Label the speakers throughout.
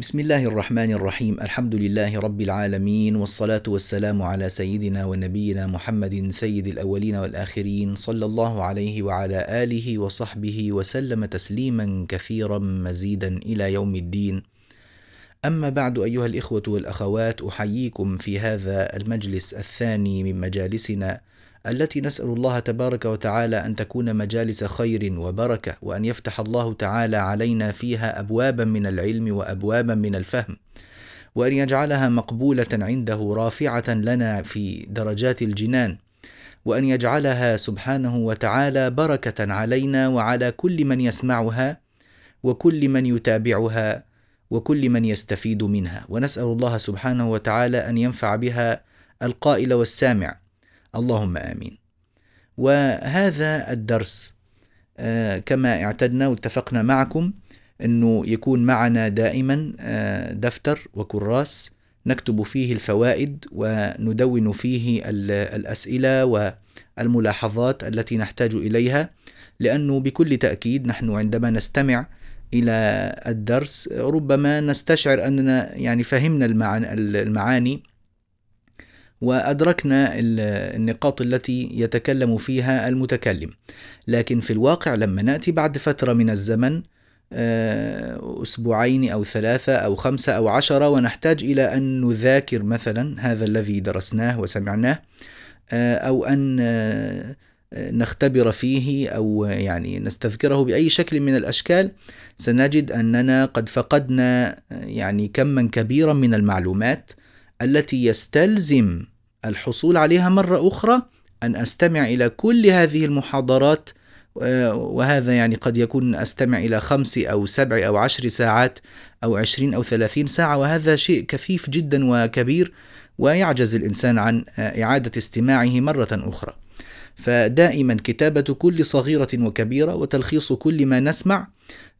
Speaker 1: بسم الله الرحمن الرحيم الحمد لله رب العالمين والصلاة والسلام على سيدنا ونبينا محمد سيد الأولين والآخرين صلى الله عليه وعلى آله وصحبه وسلم تسليما كثيرا مزيدا إلى يوم الدين أما بعد أيها الإخوة والأخوات أحييكم في هذا المجلس الثاني من مجالسنا التي نسأل الله تبارك وتعالى أن تكون مجالس خير وبركة وأن يفتح الله تعالى علينا فيها أبوابا من العلم وأبوابا من الفهم وأن يجعلها مقبولة عنده رافعة لنا في درجات الجنان وأن يجعلها سبحانه وتعالى بركة علينا وعلى كل من يسمعها وكل من يتابعها وكل من يستفيد منها. ونسأل الله سبحانه وتعالى أن ينفع بها القائل والسامع. اللهم آمين. وهذا الدرس آه، كما اعتدنا واتفقنا معكم إنه يكون معنا دائما آه، دفتر وكراس نكتب فيه الفوائد وندون فيه الأسئلة والملاحظات التي نحتاج إليها لأنه بكل تأكيد نحن عندما نستمع إلى الدرس ربما نستشعر أننا يعني فهمنا المعاني وأدركنا النقاط التي يتكلم فيها المتكلم. لكن في الواقع لما نأتي بعد فترة من الزمن آه، أسبوعين أو ثلاثة أو خمسة أو عشرة ونحتاج إلى أن نذاكر مثلا هذا الذي درسناه وسمعناه آه، أو أن آه، نختبر فيه أو يعني نستذكره بأي شكل من الأشكال سنجد أننا قد فقدنا يعني كما كبيرا من المعلومات التي يستلزم الحصول عليها مرة أخرى أن أستمع إلى كل هذه المحاضرات آه، وهذا يعني قد يكون أستمع إلى خمس أو سبع أو عشر ساعات أو عشرين أو ثلاثين ساعة وهذا شيء كثيف جدا وكبير ويعجز الإنسان عن آه، إعادة استماعه مرة أخرى. فدائما كتابة كل صغيرة وكبيرة وتلخيص كل ما نسمع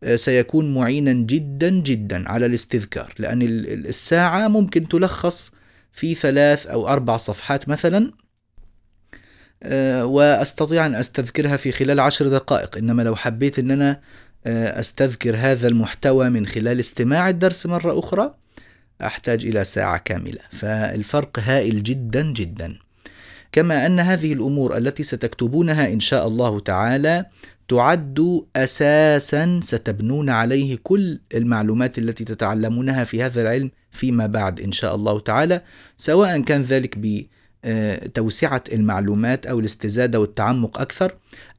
Speaker 1: آه، سيكون معينا جدا جدا على الاستذكار لأن الساعة ممكن تلخص في ثلاث أو أربع صفحات مثلا آه، وأستطيع أن أستذكرها في خلال عشر دقائق. إنما لو حبيت أن أنا آه، أستذكر هذا المحتوى من خلال استماع الدرس مرة أخرى أحتاج إلى ساعة كاملة. فالفرق هائل جدا جدا. كما أن هذه الأمور التي ستكتبونها إن شاء الله تعالى تعد أساسا ستبنون عليه كل المعلومات التي تتعلمونها في هذا العلم فيما بعد إن شاء الله تعالى سواء كان ذلك بتوسعه المعلومات أو الاستزادة والتعمق أكثر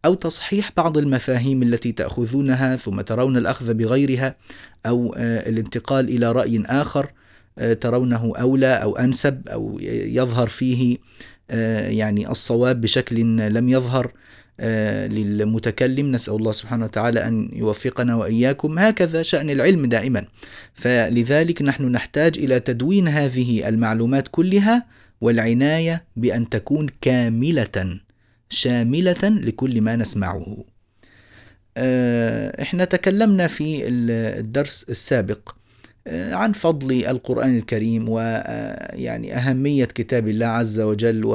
Speaker 1: أو تصحيح بعض المفاهيم التي تأخذونها ثم ترون الأخذ بغيرها أو الانتقال إلى رأي آخر ترونه أولى أو أنسب أو يظهر فيه يعني الصواب بشكل لم يظهر. آه، للمتكلم. نسأل الله سبحانه وتعالى أن يوفقنا وإياكم هكذا شأن العلم دائما. فلذلك نحن نحتاج إلى تدوين هذه المعلومات كلها والعناية بأن تكون كاملة شاملة لكل ما نسمعه. آه، إحنا تكلمنا في الدرس السابق آه، عن فضل القرآن الكريم ويعني أهمية كتاب الله عز وجل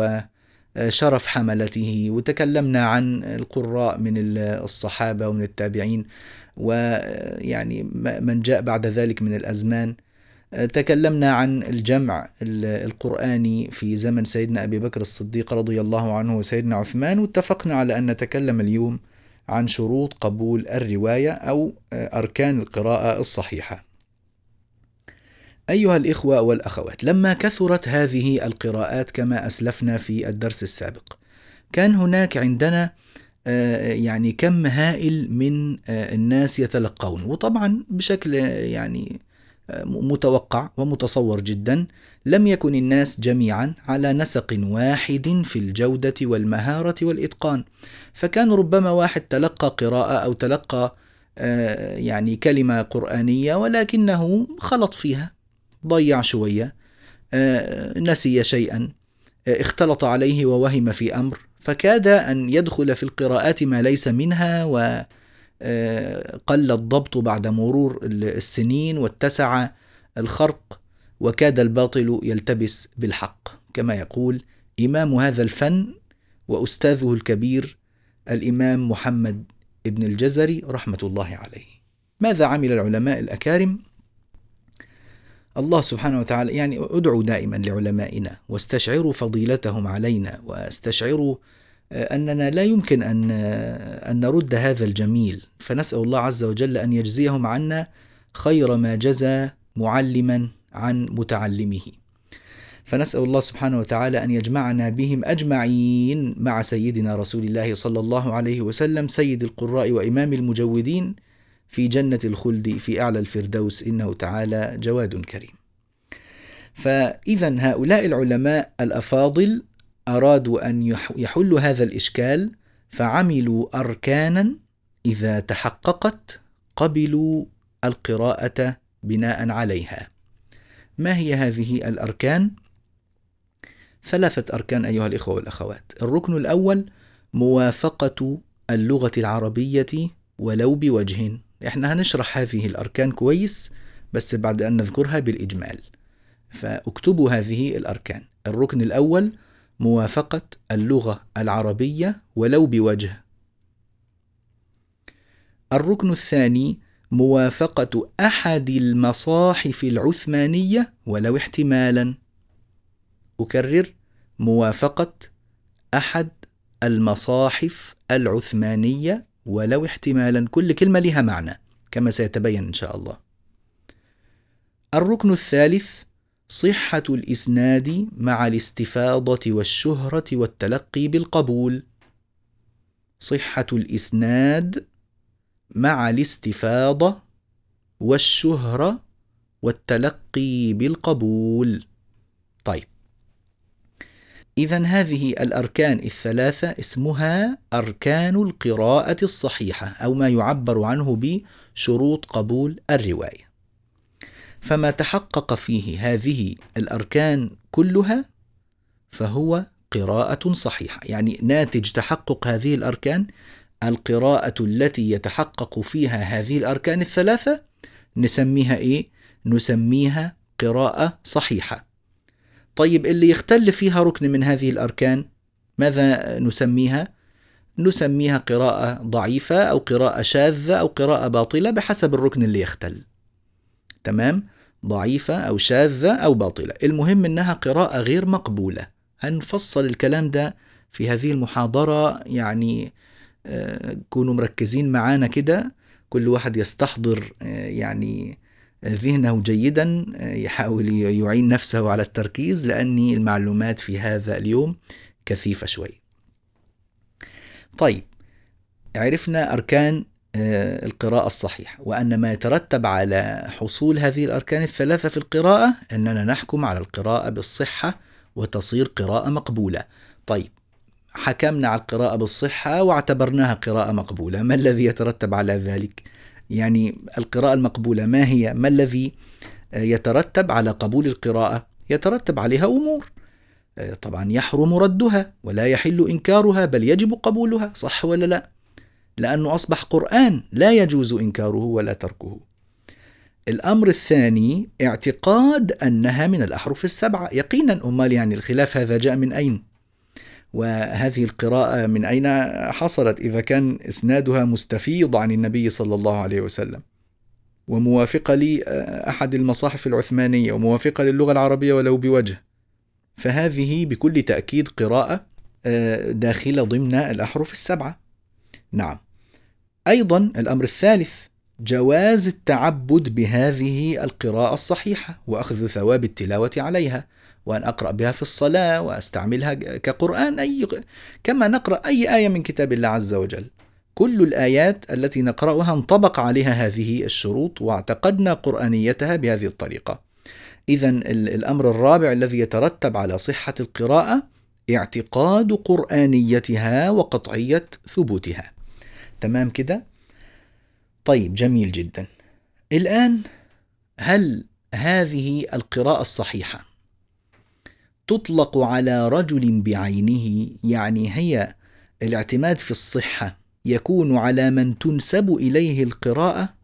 Speaker 1: شرف حملته. وتكلمنا عن القراء من الصحابة ومن التابعين ويعني من جاء بعد ذلك من الأزمان. تكلمنا عن الجمع القرآني في زمن سيدنا أبي بكر الصديق رضي الله عنه وسيدنا عثمان. واتفقنا على أن نتكلم اليوم عن شروط قبول الرواية أو أركان القراءة الصحيحة. أيها الإخوة والأخوات، لما كثرت هذه القراءات كما أسلفنا في الدرس السابق، كان هناك عندنا آه، يعني كم هائل من آه، الناس يتلقون، وطبعا بشكل يعني آه، متوقع ومتصور جدا لم يكن الناس جميعا على نسق واحد في الجودة والمهارة والإتقان، فكان ربما واحد تلقى قراءة أو تلقى يعني كلمة قرآنية ولكنه خلط فيها. ضيع شوية. آه، نسي شيئا. آه، اختلط عليه ووهم في أمر. فكاد أن يدخل في القراءات ما ليس منها وقل آه، الضبط بعد مرور السنين واتسع الخرق وكاد الباطل يلتبس بالحق. كما يقول إمام هذا الفن وأستاذه الكبير الإمام محمد ابن الجزري رحمة الله عليه. ماذا عمل العلماء الأكارم؟ الله سبحانه وتعالى يعني ادعوا دائما لعلمائنا واستشعروا فضيلتهم علينا واستشعروا آه، أننا لا يمكن أن آه، أن نرد هذا الجميل. فنسأل الله عز وجل أن يجزيهم عنا خير ما جزى معلما عن متعلمه. فنسأل الله سبحانه وتعالى أن يجمعنا بهم أجمعين مع سيدنا رسول الله صلى الله عليه وسلم سيد القراء وإمام المجودين في جنة الخلد في أعلى الفردوس إنه تعالى جواد كريم. فاذا هؤلاء العلماء الأفاضل أرادوا أن يحلوا هذا الإشكال فعملوا أركانا إذا تحققت قبلوا القراءة بناء عليها. ما هي هذه الأركان؟ ثلاثة أركان أيها الإخوة والأخوات. الركن الأول موافقة اللغة العربية ولو بوجه إحنا هنشرح هذه الأركان كويس بس بعد أن نذكرها بالإجمال فاكتبوا هذه الأركان الركن الأول موافقة اللغة العربية ولو بوجه. الركن الثاني موافقة أحد المصاحف العثمانية ولو احتمالا. أكرر موافقة أحد المصاحف العثمانية ولو احتمالا كل كلمة لها معنى كما سيتبين إن شاء الله. الركن الثالث صحة الإسناد مع الاستفاضة والشهرة والتلقي بالقبول. صحة الإسناد مع الاستفاضة والشهرة والتلقي بالقبول. طيب. إذا هذه الأركان الثلاثة اسمها أركان القراءة الصحيحة أو ما يعبر عنه بشروط قبول الرواية. فما تحقق فيه هذه الأركان كلها فهو قراءة صحيحة. يعني ناتج تحقق هذه الأركان القراءة التي يتحقق فيها هذه الأركان الثلاثة نسميها إيه؟ نسميها قراءة صحيحة. طيب اللي يختل فيها ركن من هذه الأركان ماذا نسميها؟ نسميها قراءة ضعيفة أو قراءة شاذة أو قراءة باطلة بحسب الركن اللي يختل. تمام؟ ضعيفة أو شاذة أو باطلة. المهم أنها قراءة غير مقبولة. هنفصل الكلام ده في هذه المحاضرة يعني آه، كونوا مركزين معانا كده. كل واحد يستحضر آه، يعني ذهنه جيدا آه، يحاول يعين نفسه على التركيز لأن المعلومات في هذا اليوم كثيفة شوي طيب عرفنا أركان آه، القراءة الصحيحة وأن ما يترتب على حصول هذه الأركان الثلاثة في القراءة أننا نحكم على القراءة بالصحة وتصير قراءة مقبولة طيب حكمنا على القراءة بالصحة واعتبرناها قراءة مقبولة ما الذي يترتب على ذلك؟ يعني القراءة المقبولة ما هي؟ ما الذي يترتب على قبول القراءة؟ يترتب عليها أمور آه، طبعا يحرم ردها ولا يحل إنكارها بل يجب قبولها صح ولا لا؟ لأنه أصبح قرآن لا يجوز إنكاره ولا تركه. الأمر الثاني اعتقاد أنها من الأحرف السبعة يقينا أمال يعني الخلاف هذا جاء من أين؟ وهذه القراءة من أين حصلت؟ إذا كان إسنادها مستفيض عن النبي صلى الله عليه وسلم. وموافقة لأحد المصاحف العثمانية وموافقة للغة العربية ولو بوجه. فهذه بكل تأكيد قراءة آه، داخلة ضمن الأحرف السبعة. نعم. أيضا الأمر الثالث جواز التعبد بهذه القراءة الصحيحة وأخذ ثواب التلاوة عليها. وأن أقرأ بها في الصلاة وأستعملها كقرآن أي كما نقرأ أي آية من كتاب الله عز وجل. كل الآيات التي نقرأها انطبق عليها هذه الشروط واعتقدنا قرآنيتها بهذه الطريقة. اذا الأمر الرابع الذي يترتب على صحة القراءة اعتقاد قرآنيتها وقطعية ثبوتها. تمام كده؟ طيب جميل جدا. الآن هل هذه القراءة الصحيحة تطلق على رجل بعينه يعني هي الاعتماد في الصحة يكون على من تنسب إليه القراءة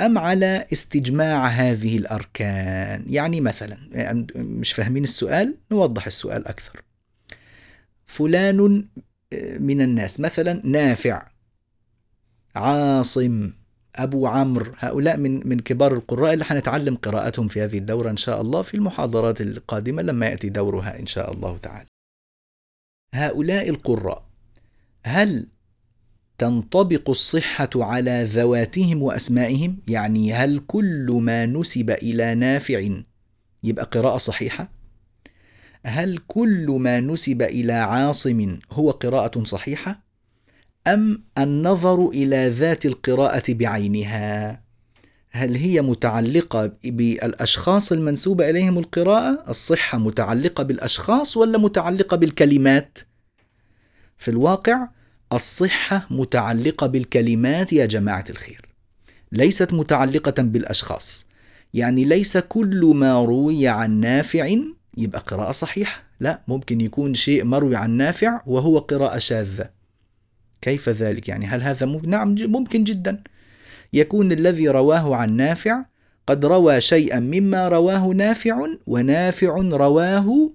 Speaker 1: أم على استجماع هذه الأركان. يعني مثلا مش فاهمين السؤال؟ نوضح السؤال أكثر. فلان من الناس مثلا نافع عاصم أبو عمرو هؤلاء من من كبار القراء اللي حنتعلم قراءتهم في هذه الدورة إن شاء الله في المحاضرات القادمة لما يأتي دورها إن شاء الله تعالى هؤلاء القراء هل تنطبق الصحة على ذواتهم وأسمائهم؟ يعني هل كل ما نسب إلى نافع يبقى قراءة صحيحة؟ هل كل ما نسب إلى عاصم هو قراءة صحيحة؟ أم النظر إلى ذات القراءة بعينها؟ هل هي متعلقة بالأشخاص المنسوبة إليهم القراءة؟ الصحة متعلقة بالأشخاص ولا متعلقة بالكلمات؟ في الواقع الصحة متعلقة بالكلمات يا جماعة الخير ليست متعلقة بالأشخاص يعني ليس كل ما روي عن نافع يبقى قراءة صحيحة لا ممكن يكون شيء مروي عن نافع وهو قراءة شاذة كيف ذلك يعني هل هذا ممكن؟ نعم ممكن جدا يكون الذي رواه عن نافع قد روى شيئا مما رواه نافع ونافع رواه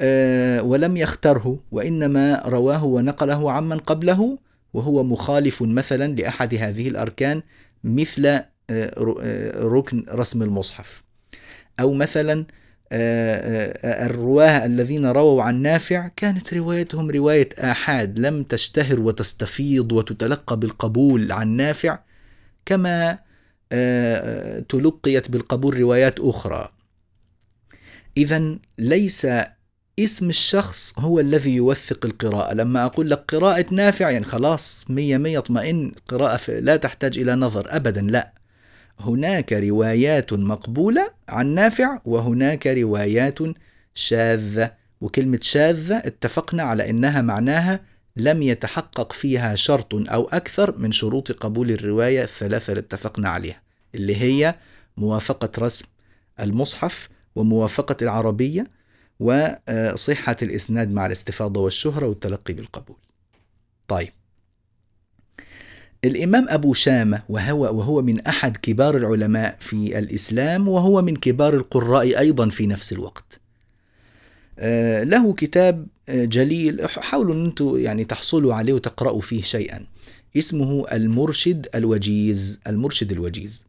Speaker 1: آه، ولم يختره وإنما رواه ونقله عمن قبله وهو مخالف مثلا لأحد هذه الأركان مثل آه، آه، ركن رسم المصحف أو مثلا الرواة الذين رووا عن نافع كانت روايتهم رواية آحاد لم تشتهر وتستفيض وتتلقى بالقبول عن نافع كما تلقيت بالقبول روايات أخرى. إذا ليس اسم الشخص هو الذي يوثق القراءة. لما أقول لك قراءة نافع يعني خلاص مية مية اطمئن قراءة لا تحتاج إلى نظر أبدا لا. هناك روايات مقبولة عن نافع وهناك روايات شاذة وكلمة شاذة اتفقنا على أنها معناها لم يتحقق فيها شرط أو أكثر من شروط قبول الرواية الثلاثة اللي اتفقنا عليها اللي هي موافقة رسم المصحف وموافقة العربية وصحة الإسناد مع الاستفاضة والشهرة والتلقي بالقبول. طيب. الإمام أبو شامة وهو وهو من أحد كبار العلماء في الإسلام وهو من كبار القراء أيضا في نفس الوقت. آه، له كتاب آه، جليل حاولوا أن أنتم يعني تحصلوا عليه وتقرأوا فيه شيئا. اسمه المرشد الوجيز، المرشد الوجيز.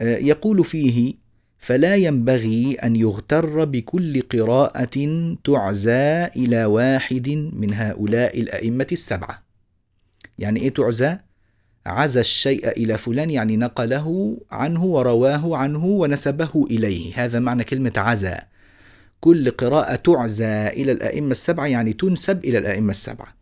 Speaker 1: آه، يقول فيه فلا ينبغي أن يغتر بكل قراءة تعزى إلى واحد من هؤلاء الأئمة السبعة يعني إيه تعزى عزى الشيء إلى فلان يعني نقله عنه ورواه عنه ونسبه إليه. هذا معنى كلمة عزى كل قراءة تعزى إلى الأئمة السبعة يعني تنسب إلى الأئمة السبعة.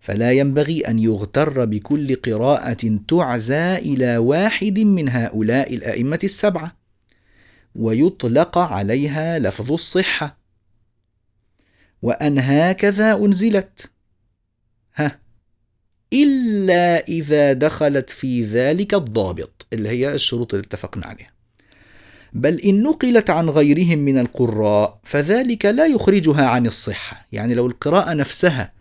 Speaker 1: فلا ينبغي أن يغتر بكل قراءة تعزى إلى واحد من هؤلاء الأئمة السبعة. ويطلق عليها لفظ الصحة. وأن هكذا أنزلت. إلا إذا دخلت في ذلك الضابط اللي هي الشروط اللي اتفقنا عليها. بل إن نقلت عن غيرهم من القراء فذلك لا يخرجها عن الصحة. يعني لو القراءة نفسها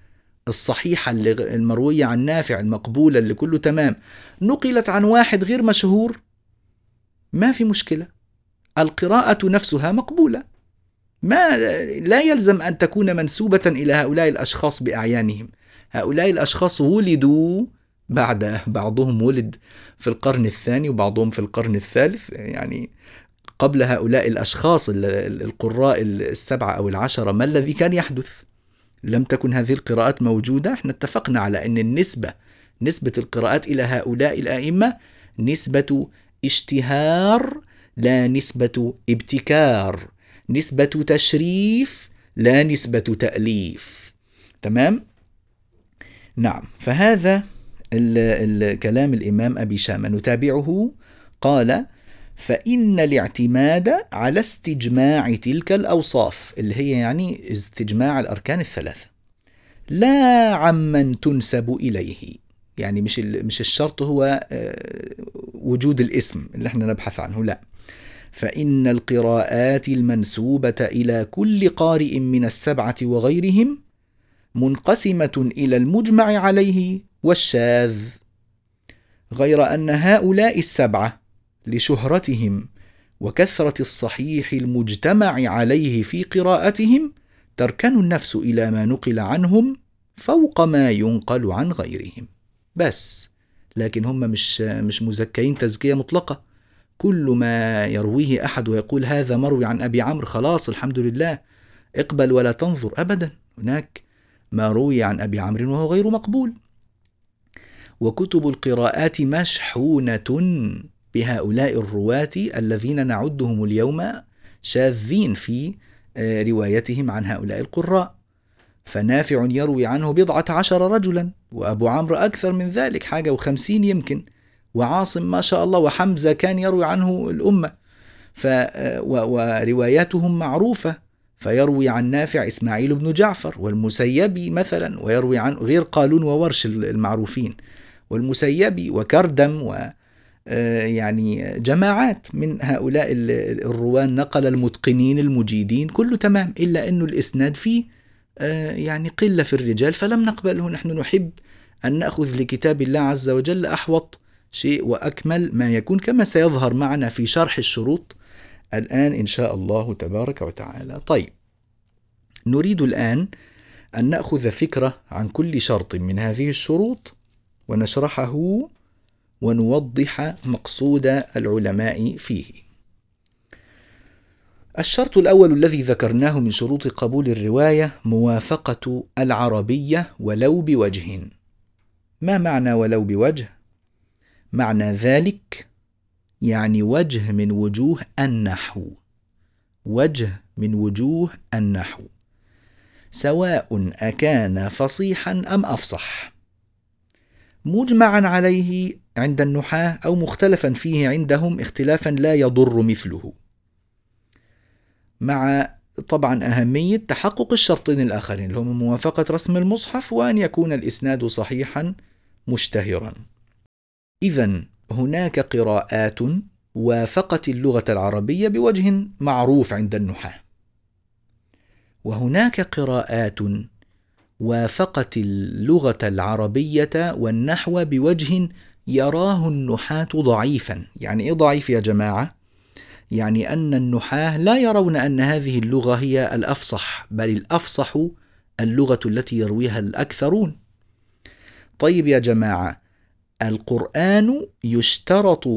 Speaker 1: الصحيحة المروية عن نافع المقبولة اللي كله تمام نقلت عن واحد غير مشهور ما في مشكلة. القراءة نفسها مقبولة. ما لا يلزم أن تكون منسوبة إلى هؤلاء الأشخاص بأعيانهم. هؤلاء الأشخاص ولدوا بعد بعضهم ولد في القرن الثاني وبعضهم في القرن الثالث يعني قبل هؤلاء الأشخاص القراء السبعة أو العشرة ما الذي كان يحدث؟ لم تكن هذه القراءات موجودة؟ إحنا اتفقنا على أن النسبة نسبة القراءات إلى هؤلاء الأئمة نسبة اشتهار لا نسبة ابتكار. نسبة تشريف لا نسبة تأليف. تمام؟ نعم. فهذا الكلام الإمام أبي شامة. نتابعه. قال فإن الاعتماد على استجماع تلك الأوصاف اللي هي يعني استجماع الأركان الثلاثة لا عمن تنسب إليه. يعني مش مش الشرط هو آه، وجود الاسم اللي إحنا نبحث عنه لا. فإن القراءات المنسوبة إلى كل قارئ من السبعة وغيرهم منقسمة إلى المجمع عليه والشاذ غير أن هؤلاء السبعة لشهرتهم وكثرة الصحيح المجتمع عليه في قراءتهم تركن النفس إلى ما نقل عنهم فوق ما ينقل عن غيرهم. بس لكن هم مش مش مزكين تزكية مطلقة. كل ما يرويه أحد ويقول هذا مروي عن أبي عمرو خلاص الحمد لله اقبل ولا تنظر أبدا. هناك ما روي عن أبي عمرو وهو غير مقبول. وكتب القراءات مشحونة بهؤلاء الرواة الذين نعدهم اليوم شاذين في آه، روايتهم عن هؤلاء القراء. فنافع يروي عنه بضعة عشر رجلا وأبو عمرو أكثر من ذلك حاجة وخمسين يمكن. وعاصم ما شاء الله وحمزة كان يروي عنه الأمة. ف ورواياتهم معروفة. فيروي عن نافع إسماعيل بن جعفر والمسيبي مثلا ويروي عن غير قالون وورش المعروفين. والمسيبي وكردم و آه، يعني جماعات من هؤلاء الرواه نقل المتقنين المجيدين كله تمام إلا أنه الإسناد فيه آه، يعني قلة في الرجال فلم نقبله نحن نحب أن نأخذ لكتاب الله عز وجل أحوط شيء وأكمل ما يكون كما سيظهر معنا في شرح الشروط الآن إن شاء الله تبارك وتعالى طيب نريد الآن أن نأخذ فكرة عن كل شرط من هذه الشروط ونشرحه ونوضح مقصود العلماء فيه الشرط الأول الذي ذكرناه من شروط قبول الرواية موافقة العربية ولو بوجه. ما معنى ولو بوجه؟ معنى ذلك يعني وجه من وجوه النحو. وجه من وجوه النحو. سواء أكان فصيحا أم أفصح. مجمعا عليه عند النحاة أو مختلفا فيه عندهم اختلافا لا يضر مثله. مع طبعا أهمية تحقق الشرطين الآخرين اللي هم موافقة رسم المصحف وأن يكون الإسناد صحيحا مشتهرا. إذا هناك قراءات وافقت اللغة العربية بوجه معروف عند النحاة. وهناك قراءات وافقت اللغة العربية والنحو بوجه يراه النحاة ضعيفا، يعني إيه ضعيف يا جماعة؟ يعني أن النحاة لا يرون أن هذه اللغة هي الأفصح بل الأفصح اللغة التي يرويها الأكثرون طيب يا جماعة القرآن يشترط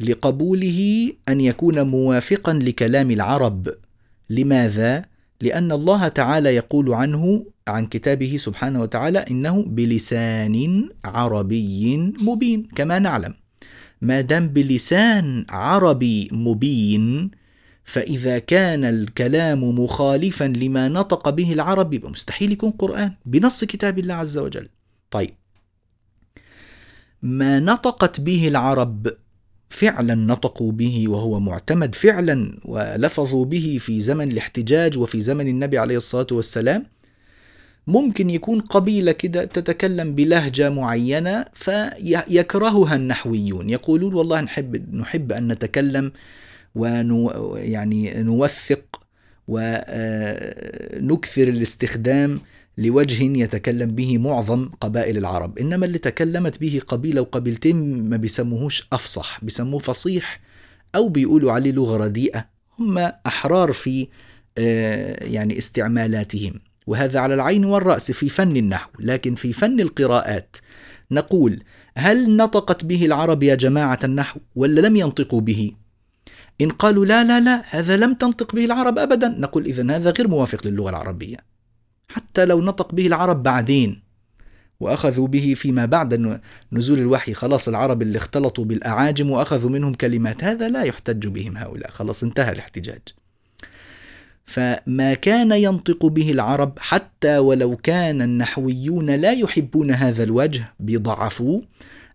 Speaker 1: لقبوله أن يكون موافقا لكلام العرب لماذا؟ لأن الله تعالى يقول عنه عن كتابه سبحانه وتعالى إنه بلسان عربي مبين كما نعلم ما دام بلسان عربي مبين فإذا كان الكلام مخالفا لما نطق به العرب يبقى مستحيل يكون قرآن بنص كتاب الله عز وجل. طيب ما نطقت به العرب فعلا نطقوا به وهو معتمد فعلا ولفظوا به في زمن الاحتجاج وفي زمن النبي عليه الصلاة والسلام. ممكن يكون قبيلة كده تتكلم بلهجة معينة فيكرهها النحويون يقولون والله نحب نحب أن نتكلم ونو يعني نوثق ونكثر الاستخدام. لوجه يتكلم به معظم قبائل العرب. إنما اللي تكلمت به قبيلة وقبيلتين ما بيسموهوش أفصح بيسموه فصيح أو بيقولوا عليه لغة رديئة هم أحرار في آه، يعني استعمالاتهم. وهذا على العين والرأس في فن النحو. لكن في فن القراءات نقول هل نطقت به العرب يا جماعة النحو ولا لم ينطقوا به؟ إن قالوا لا لا لا هذا لم تنطق به العرب ابدا. نقول اذا هذا غير موافق للغة العربية. حتى لو نطق به العرب بعدين وأخذوا به فيما بعد نزول الوحي. خلاص العرب اللي اختلطوا بالأعاجم وأخذوا منهم كلمات هذا لا يحتج بهم هؤلاء. خلاص انتهى الاحتجاج. فما كان ينطق به العرب حتى ولو كان النحويون لا يحبون هذا الوجه بيضعفوه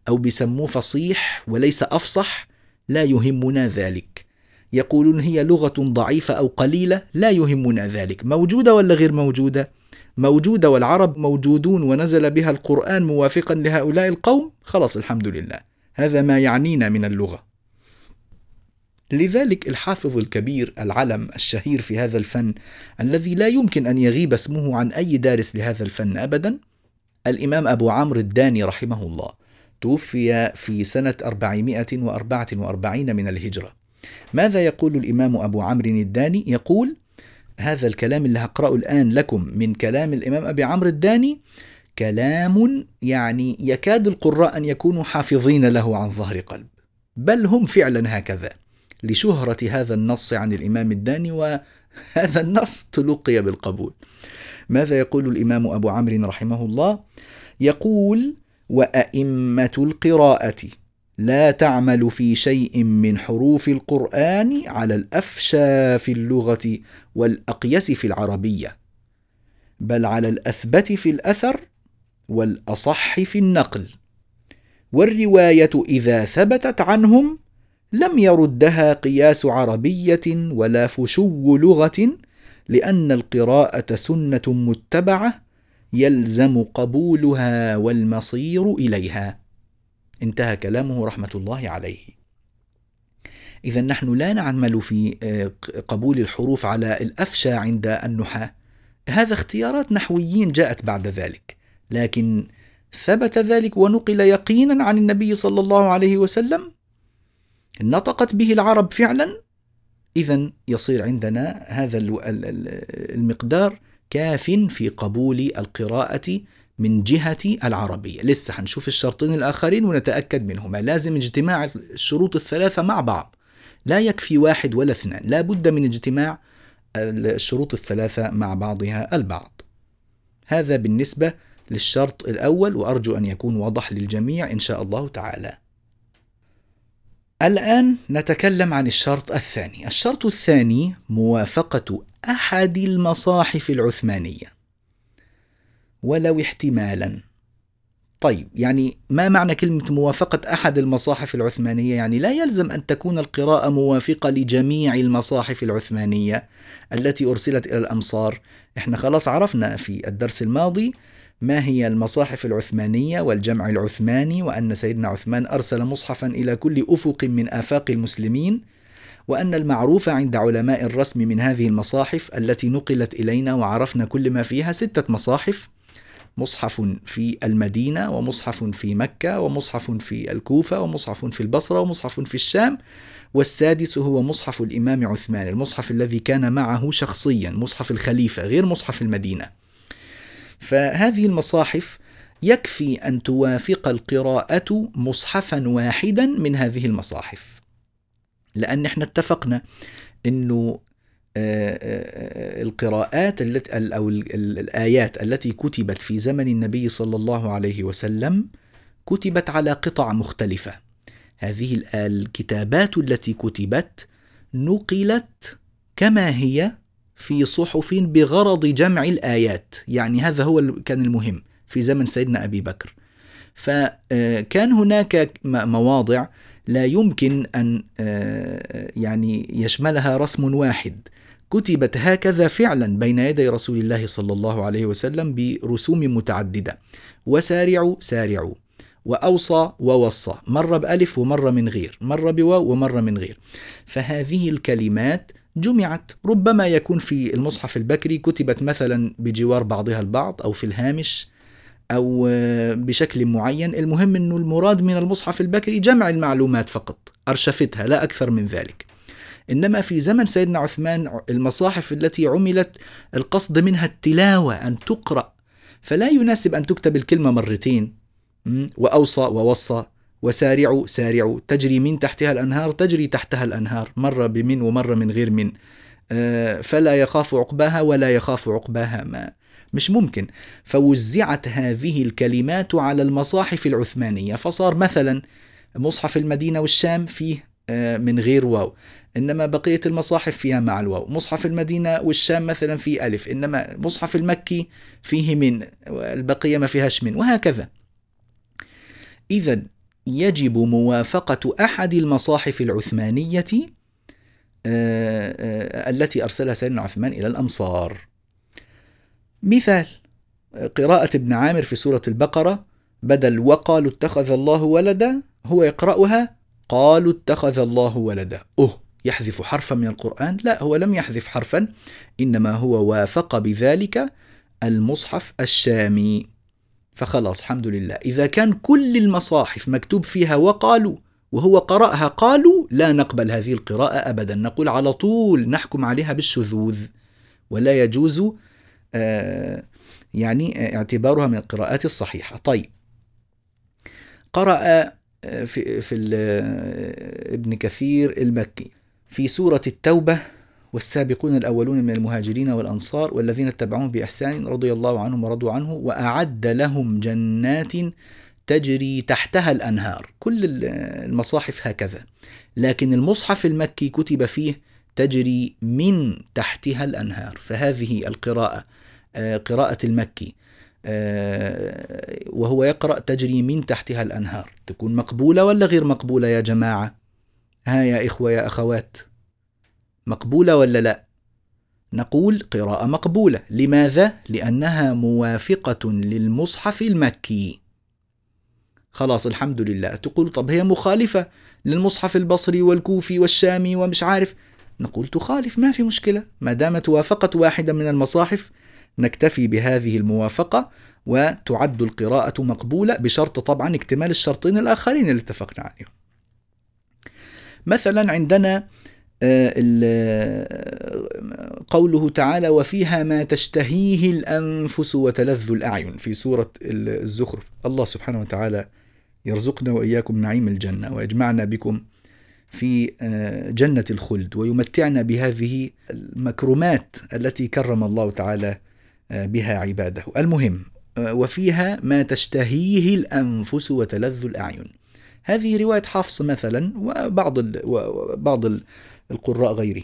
Speaker 1: أو بيسموه فصيح وليس أفصح لا يهمنا ذلك. يقولون هي لغة ضعيفة أو قليلة لا يهمنا ذلك. موجودة ولا غير موجودة؟ موجوده والعرب موجودون ونزل بها القرآن موافقا لهؤلاء القوم؟ خلاص الحمد لله. هذا ما يعنينا من اللغة. لذلك الحافظ الكبير العلم الشهير في هذا الفن الذي لا يمكن أن يغيب اسمه عن أي دارس لهذا الفن ابدا الإمام أبو عمرو الداني رحمه الله توفي في سنة 444 من الهجرة. ماذا يقول الإمام أبو عمرو الداني؟ يقول هذا الكلام اللي هقرأه الآن لكم من كلام الإمام أبي عمرو الداني كلام يعني يكاد القراء أن يكونوا حافظين له عن ظهر قلب بل هم فعلا هكذا لشهرة هذا النص عن الإمام الداني وهذا النص تلقي بالقبول. ماذا يقول الإمام أبو عمرو رحمه الله؟ يقول وأئمة القراءة لا تعمل في شيء من حروف القرآن على الأفشى في اللغة والأقيس في العربية بل على الأثبت في الأثر والأصح في النقل والرواية إذا ثبتت عنهم لم يردها قياس عربية ولا فشو لغة لأن القراءة سنة متبعة يلزم قبولها والمصير إليها. انتهى كلامه رحمة الله عليه. إذا نحن لا نعمل في آه، قبول الحروف على الأفشى عند النحاة. هذا اختيارات نحويين جاءت بعد ذلك، لكن ثبت ذلك ونقل يقينا عن النبي صلى الله عليه وسلم. نطقت به العرب فعلا. اذا يصير عندنا هذا المقدار كاف في قبول القراءة من جهة العربية. لسه هنشوف الشرطين الآخرين ونتأكد منهما. لازم اجتماع الشروط الثلاثة مع بعض. لا يكفي واحد ولا اثنان لا بد من اجتماع الشروط الثلاثة مع بعضها البعض هذا بالنسبة للشرط الأول وأرجو أن يكون واضح للجميع إن شاء الله تعالى الآن نتكلم عن الشرط الثاني. الشرط الثاني موافقة أحد المصاحف العثمانية ولو احتمالا. طيب يعني ما معنى كلمة موافقة أحد المصاحف العثمانية؟ يعني لا يلزم أن تكون القراءة موافقة لجميع المصاحف العثمانية التي أرسلت إلى الأمصار. إحنا خلاص عرفنا في الدرس الماضي ما هي المصاحف العثمانية والجمع العثماني وأن سيدنا عثمان أرسل مصحفا إلى كل أفق من آفاق المسلمين وأن المعروف عند علماء الرسم من هذه المصاحف التي نقلت إلينا وعرفنا كل ما فيها ستة مصاحف مصحف في المدينة ومصحف في مكة ومصحف في الكوفة ومصحف في البصرة ومصحف في الشام والسادس هو مصحف الإمام عثمان المصحف الذي كان معه شخصيا مصحف الخليفة غير مصحف المدينة. فهذه المصاحف يكفي أن توافق القراءة مصحفا واحدا من هذه المصاحف لأن إحنا اتفقنا آه، القراءات التي أو الآيات التي كتبت في زمن النبي صلى الله عليه وسلم كتبت على قطع مختلفة. هذه الكتابات التي كتبت نقلت كما هي في صحف بغرض جمع الآيات. يعني هذا هو كان المهم في زمن سيدنا أبي بكر. فكان هناك مواضع لا يمكن آه، يعني يشملها رسم واحد. كتبت هكذا فعلا بين يدي رسول الله صلى الله عليه وسلم برسوم متعددة. وسارعوا سارعوا. وأوصى ووصى. مرة بألف ومرة من غير. مرة بواو ومرة من غير. فهذه الكلمات جمعت. ربما يكون في المصحف البكري كتبت مثلا بجوار بعضها البعض أو في الهامش أو بشكل معين. المهم إنه المراد من المصحف البكري جمع المعلومات فقط. أرشفتها لا أكثر من ذلك. إنما في زمن سيدنا عثمان المصاحف التي عملت القصد منها التلاوة أن تقرأ. فلا يناسب أن تكتب الكلمة مرتين وأوصى ووصى وسارعوا سارعوا. تجري من تحتها الأنهار تجري تحتها الأنهار. مرة بمن ومرة من غير من. آه، فلا يخاف عقباها ولا يخاف عقباها ما. مش ممكن. فوزعت هذه الكلمات على المصاحف العثمانية. فصار مثلا مصحف المدينة والشام فيه آه، من غير واو. إنما بقية المصاحف فيها مع الواو مصحف المدينة والشام مثلا فيه ألف إنما مصحف المكي فيه من البقية ما فيهاش من وهكذا إذا يجب موافقة أحد المصاحف العثمانية آه، آه، التي أرسلها سيدنا عثمان إلى الأمصار. مثال قراءة ابن عامر في سورة البقرة بدل وقالوا اتخذ الله ولدا هو يقرأها قالوا اتخذ الله ولدا. أوه يحذف حرفا من القرآن؟ لا هو لم يحذف حرفا إنما هو وافق بذلك المصحف الشامي. فخلاص الحمد لله. إذا كان كل المصاحف مكتوب فيها وقالوا وهو قرأها قالوا لا نقبل هذه القراءة أبدا. نقول على طول نحكم عليها بالشذوذ. ولا يجوز آه، يعني اعتبارها من القراءات الصحيحة. طيب. قرأ في, في ابن كثير المكي. في سورة التوبة والسابقون الأولون من المهاجرين والأنصار والذين اتبعوهم بإحسان رضي الله عنهم ورضوا عنه وأعد لهم جنات تجري تحتها الأنهار. كل المصاحف هكذا. لكن المصحف المكي كتب فيه تجري من تحتها الأنهار. فهذه القراءة آه، قراءة المكي آه، وهو يقرأ تجري من تحتها الأنهار. تكون مقبولة ولا غير مقبولة يا جماعة؟ ها يا إخوة يا أخوات مقبولة ولا لا؟ نقول قراءة مقبولة. لماذا؟ لأنها موافقة للمصحف المكي. خلاص الحمد لله. تقول طب هي مخالفة للمصحف البصري والكوفي والشامي ومش عارف. نقول تخالف ما في مشكلة. ما دامت وافقت واحدة من المصاحف نكتفي بهذه الموافقة وتعد القراءة مقبولة بشرط طبعا اكتمال الشرطين الآخرين اللي اتفقنا عليهم. مثلا عندنا آه، آه، قوله تعالى وفيها ما تشتهيه الأنفس وتلذ الأعين في سورة الزخرف. الله سبحانه وتعالى يرزقنا وإياكم نعيم الجنة ويجمعنا بكم في آه، جنة الخلد ويمتعنا بهذه المكرمات التي كرم الله تعالى بها عباده. المهم وفيها ما تشتهيه الأنفس وتلذ الأعين هذه رواية حفص مثلا وبعض وبعض القراء غيره.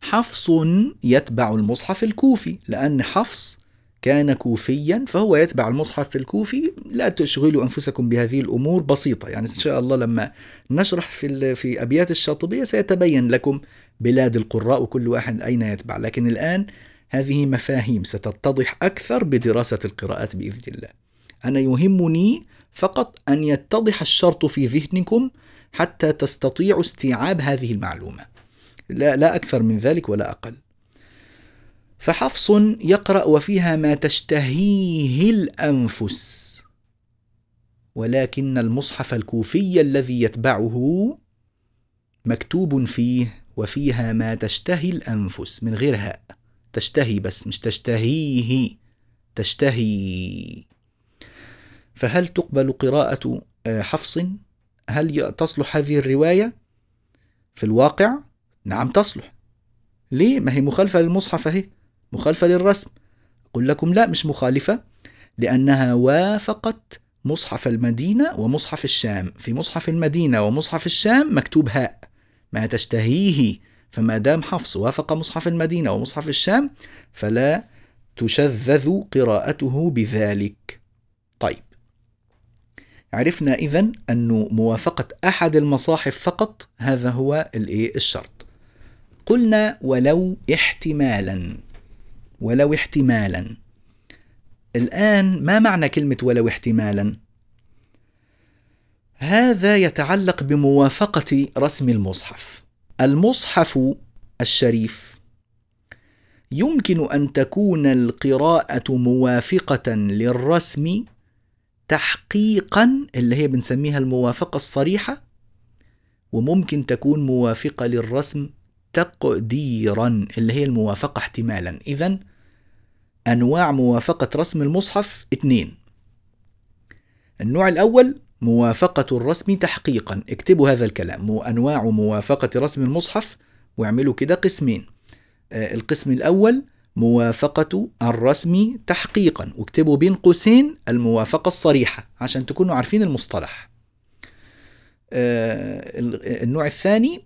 Speaker 1: حفص يتبع المصحف الكوفي لأن حفص كان كوفيا فهو يتبع المصحف الكوفي. لا تشغلوا أنفسكم بهذه الأمور بسيطة. يعني إن شاء الله لما نشرح في, في أبيات الشاطبية سيتبين لكم بلاد القراء وكل واحد أين يتبع. لكن الآن هذه مفاهيم ستتضح أكثر بدراسة القراءات بإذن الله. أنا يهمني فقط أن يتضح الشرط في ذهنكم حتى تستطيعوا استيعاب هذه المعلومة. لا, لا أكثر من ذلك ولا أقل. فحفص يقرأ وفيها ما تشتهيه الأنفس ولكن المصحف الكوفي الذي يتبعه مكتوب فيه وفيها ما تشتهي الأنفس من غير هاء. تشتهي بس مش تشتهيه. تشتهي. فهل تقبل قراءة آه، حفص؟ هل تصلح هذه الرواية؟ في الواقع نعم تصلح. ليه؟ ما هي مخالفة للمصحف أهي. مخالفة للرسم. أقول لكم لا مش مخالفة لأنها وافقت مصحف المدينة ومصحف الشام. في مصحف المدينة ومصحف الشام مكتوب هاء ما تشتهيه. فما دام حفص وافق مصحف المدينة ومصحف الشام فلا تشذذ قراءته بذلك. عرفنا إذن أن موافقة أحد المصاحف فقط هذا هو الشرط. قلنا ولو احتمالا ولو احتمالا. الآن ما معنى كلمة ولو احتمالا؟ هذا يتعلق بموافقة رسم المصحف. المصحف الشريف يمكن أن تكون القراءة موافقة للرسم تحقيقا اللي هي بنسميها الموافقة الصريحة وممكن تكون موافقة للرسم تقديرا اللي هي الموافقة احتمالا. إذا أنواع موافقة رسم المصحف اثنين. النوع الأول موافقة الرسم تحقيقا. اكتبوا هذا الكلام. أنواع موافقة رسم المصحف واعملوا كده قسمين. آه، القسم الأول موافقة الرسم تحقيقا. واكتبوا بين قوسين الموافقة الصريحة عشان تكونوا عارفين المصطلح. آه، النوع الثاني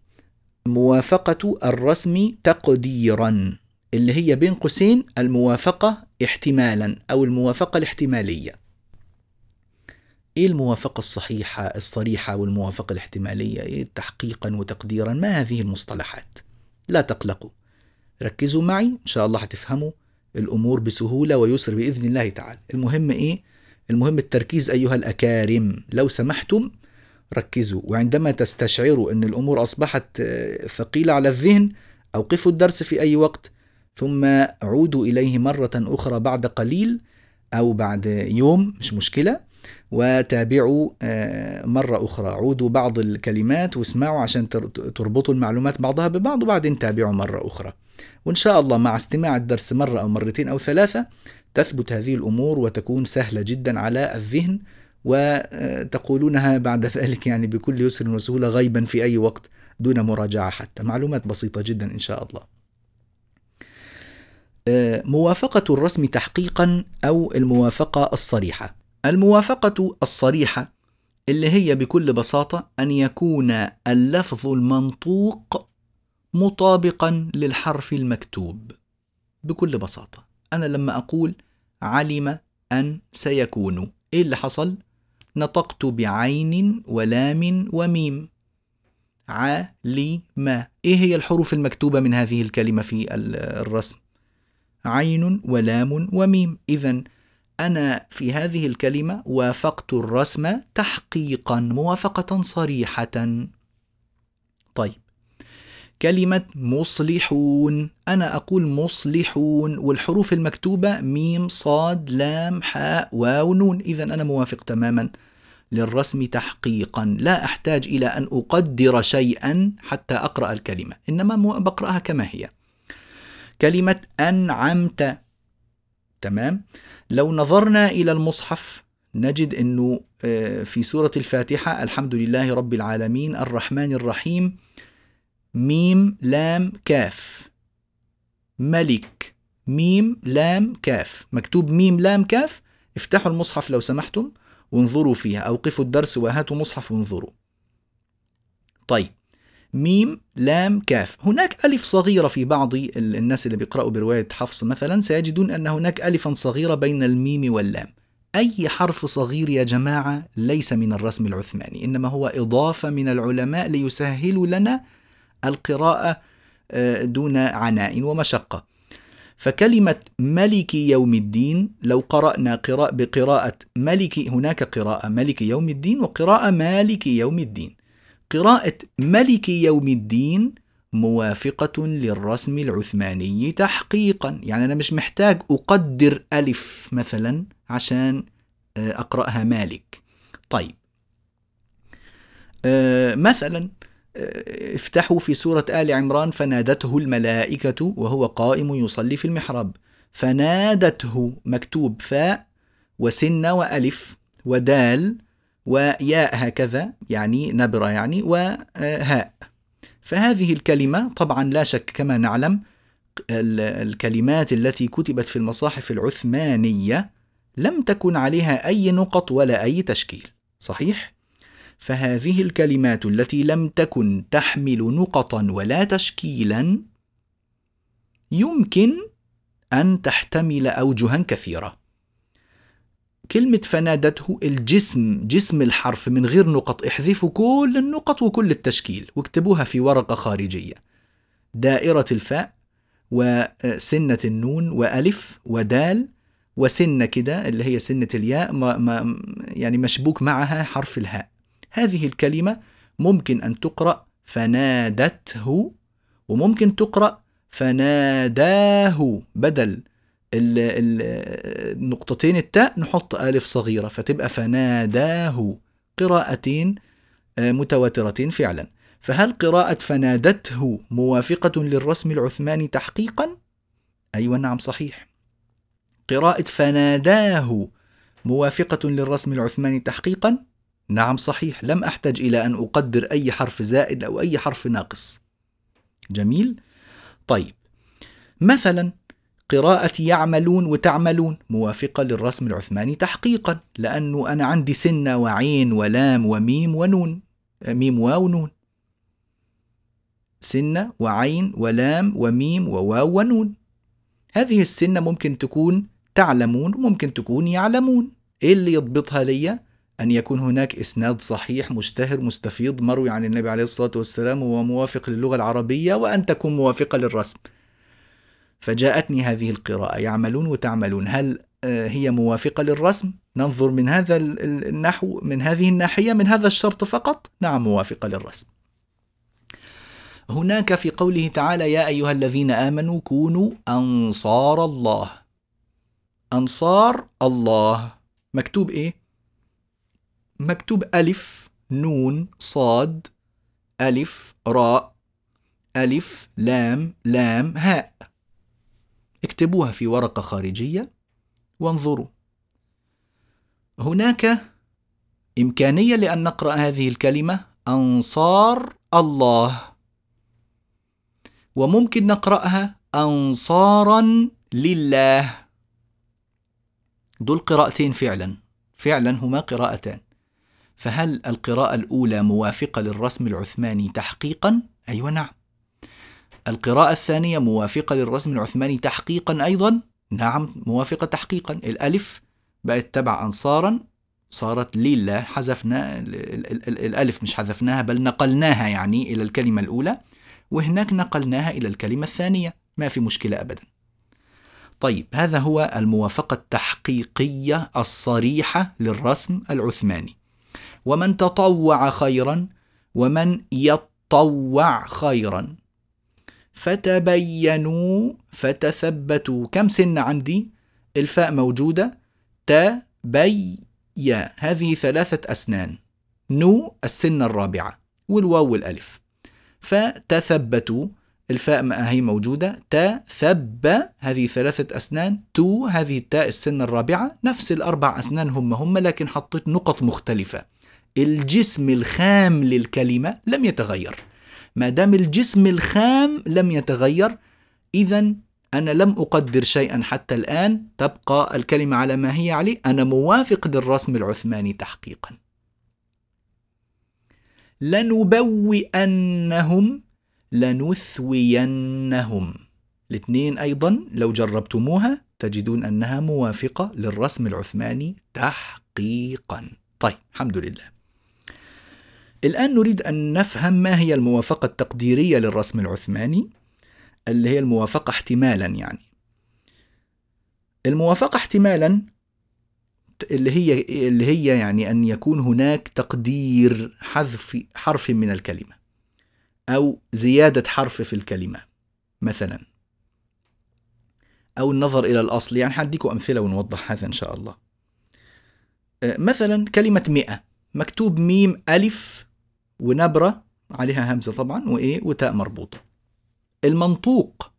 Speaker 1: موافقة الرسم تقديرا اللي هي بين قوسين الموافقة احتمالا أو الموافقة الاحتمالية. إيه الموافقة الصحيحة الصريحة والموافقة الاحتمالية؟ إيه تحقيقا وتقديرا؟ ما هذه المصطلحات؟ لا تقلقوا. ركزوا معي إن شاء الله هتفهموا الأمور بسهولة ويسر بإذن الله تعالى. المهم إيه؟ المهم التركيز أيها الأكارم. لو سمحتم ركزوا. وعندما تستشعروا أن الأمور أصبحت آه، ثقيلة على الذهن أوقفوا الدرس في أي وقت ثم عودوا إليه مرة أخرى بعد قليل أو بعد يوم مش مشكلة. وتابعوا آه، مرة أخرى. عودوا بعض الكلمات واسمعوا عشان تربطوا المعلومات بعضها ببعض وبعدين تابعوا مرة أخرى. وإن شاء الله مع استماع الدرس مرة أو مرتين أو ثلاثة تثبت هذه الأمور وتكون سهلة جدا على الذهن وتقولونها بعد ذلك يعني بكل يسر وسهولة غيبا في أي وقت دون مراجعة حتى. معلومات بسيطة جدا إن شاء الله. موافقة الرسم تحقيقا أو الموافقة الصريحة؟ الموافقة الصريحة اللي هي بكل بساطة أن يكون اللفظ المنطوق مطابقا للحرف المكتوب بكل بساطة أنا لما أقول علم أن سيكون إيه اللي حصل؟ نطقت بعين ولام وميم علم إيه هي الحروف المكتوبة من هذه الكلمة في الرسم؟ عين ولام وميم إذا أنا في هذه الكلمة وافقت الرسم تحقيقا موافقة صريحة. طيب كلمة مصلحون. أنا أقول مصلحون والحروف المكتوبة ميم صاد لام حاء واو نون. إذا أنا موافق تماما للرسم تحقيقا. لا أحتاج إلى أن أقدر شيئا حتى أقرأ الكلمة إنما بقرأها كما هي. كلمة أنعمت. تمام؟ لو نظرنا إلى المصحف نجد أنه آه، في سورة الفاتحة الحمد لله رب العالمين الرحمن الرحيم ميم لام كاف. ملك ميم لام كاف. مكتوب ميم لام كاف. افتحوا المصحف لو سمحتم وانظروا فيها. أوقفوا الدرس وهاتوا مصحف وانظروا. طيب. ميم لام كاف. هناك ألف صغيرة في بعض الناس اللي بيقرأوا برواية حفص مثلا سيجدون أن هناك ألفا صغيرة بين الميم واللام. أي حرف صغير يا جماعة ليس من الرسم العثماني إنما هو إضافة من العلماء ليسهلوا لنا القراءة آه، دون عناء ومشقة. فكلمة ملك يوم الدين لو قرأنا قراءة بقراءة ملك هناك قراءة ملك يوم الدين وقراءة مالك يوم الدين. قراءة ملك يوم الدين موافقة للرسم العثماني تحقيقا. يعني أنا مش محتاج أقدر ألف مثلا عشان آه، أقرأها مالك. طيب. آه، مثلا افتحوا في سورة آل عمران فنادته الملائكة وهو قائم يصلي في المحراب. فنادته مكتوب فاء وسن وألف ودال وياء هكذا يعني نبرة يعني وهاء. فهذه الكلمة طبعا لا شك كما نعلم الكلمات التي كتبت في المصاحف العثمانية لم تكن عليها أي نقط ولا أي تشكيل. صحيح؟ فهذه الكلمات التي لم تكن تحمل نقطا ولا تشكيلا يمكن أن تحتمل أوجها كثيرة. كلمة فنادته الجسم جسم الحرف من غير نقط احذفوا كل النقط وكل التشكيل واكتبوها في ورقة خارجية. دائرة الفاء وسنة النون وألف ودال وسنة كده اللي هي سنة الياء ما ما يعني مشبوك معها حرف الهاء. هذه الكلمة ممكن أن تقرأ فنادته وممكن تقرأ فناداه بدل النقطتين التاء نحط ألف صغيرة فتبقى فناداه قراءتين آه، متواترتين فعلا فهل قراءة فنادته موافقة للرسم العثماني تحقيقا؟ أيوة نعم صحيح قراءة فناداه موافقة للرسم العثماني تحقيقا؟ نعم صحيح لم أحتج إلى أن أقدر أي حرف زائد أو أي حرف ناقص جميل؟ طيب مثلا قراءة يعملون وتعملون موافقة للرسم العثماني تحقيقا لأنه أنا عندي سنة وعين ولام وميم ونون ميم واو نون سنة وعين ولام وميم وواو ونون هذه السنة ممكن تكون تعلمون وممكن تكون يعلمون إيه اللي يضبطها لي؟ أن يكون هناك إسناد صحيح مشتهر مستفيض مروي عن النبي عليه الصلاة والسلام وموافق للغة العربية وأن تكون موافقة للرسم فجاءتني هذه القراءة يعملون وتعملون هل آه، هي موافقة للرسم؟ ننظر من هذا النحو من هذه الناحية من هذا الشرط فقط؟ نعم موافقة للرسم. هناك في قوله تعالى يا أيها الذين آمنوا كونوا أنصار الله. أنصار الله مكتوب إيه؟ مكتوب ألف نون صاد ألف راء ألف لام لام هاء. اكتبوها في ورقة خارجية وانظروا. هناك إمكانية لأن نقرأ هذه الكلمة أنصار الله. وممكن نقرأها أنصارا لله. دول قراءتين فعلا. فعلا هما قراءتان. فهل القراءة الأولى موافقة للرسم العثماني تحقيقا؟ أيوة نعم. القراءة الثانية موافقة للرسم العثماني تحقيقا أيضا؟ نعم موافقة تحقيقا. الألف بقت تبع أنصارا صارت لله حذفنا الألف مش حذفناها بل نقلناها يعني إلى الكلمة الأولى وهناك نقلناها إلى الكلمة الثانية. ما في مشكلة أبدا. طيب هذا هو الموافقة التحقيقية الصريحة للرسم العثماني. ومن تطوع خيرا ومن يطوع خيرا. فتبينوا فتثبتوا. كم سن عندي؟ الفاء موجودة. تبي هذه ثلاثة أسنان. نو السنة الرابعة. والواو والألف. فتثبتوا. الفاء هي موجودة. تا ثب هذه ثلاثة أسنان. تو هذه التاء السنة الرابعة. نفس الأربع أسنان هم هم لكن حطيت نقط مختلفة. الجسم الخام للكلمة لم يتغير. ما دام الجسم الخام لم يتغير إذا أنا لم أقدر شيئا حتى الآن. تبقى الكلمة على ما هي عليه أنا موافق للرسم العثماني تحقيقا. لنبوئنهم لنثوينهم. الاثنين أيضا لو جربتموها تجدون أنها موافقة للرسم العثماني تحقيقا. طيب الحمد لله. الآن نريد أن نفهم ما هي الموافقة التقديرية للرسم العثماني اللي هي الموافقة احتمالا يعني. الموافقة احتمالا اللي هي اللي هي يعني أن يكون هناك تقدير حذف حرف من الكلمة. أو زيادة حرف في الكلمة مثلا. أو النظر إلى الأصل يعني حديكم أمثلة ونوضح هذا إن شاء الله. أه، مثلا كلمة مئة مكتوب ميم ألف ونبرة عليها همزة طبعا وإيه؟ وتاء مربوطة. المنطوق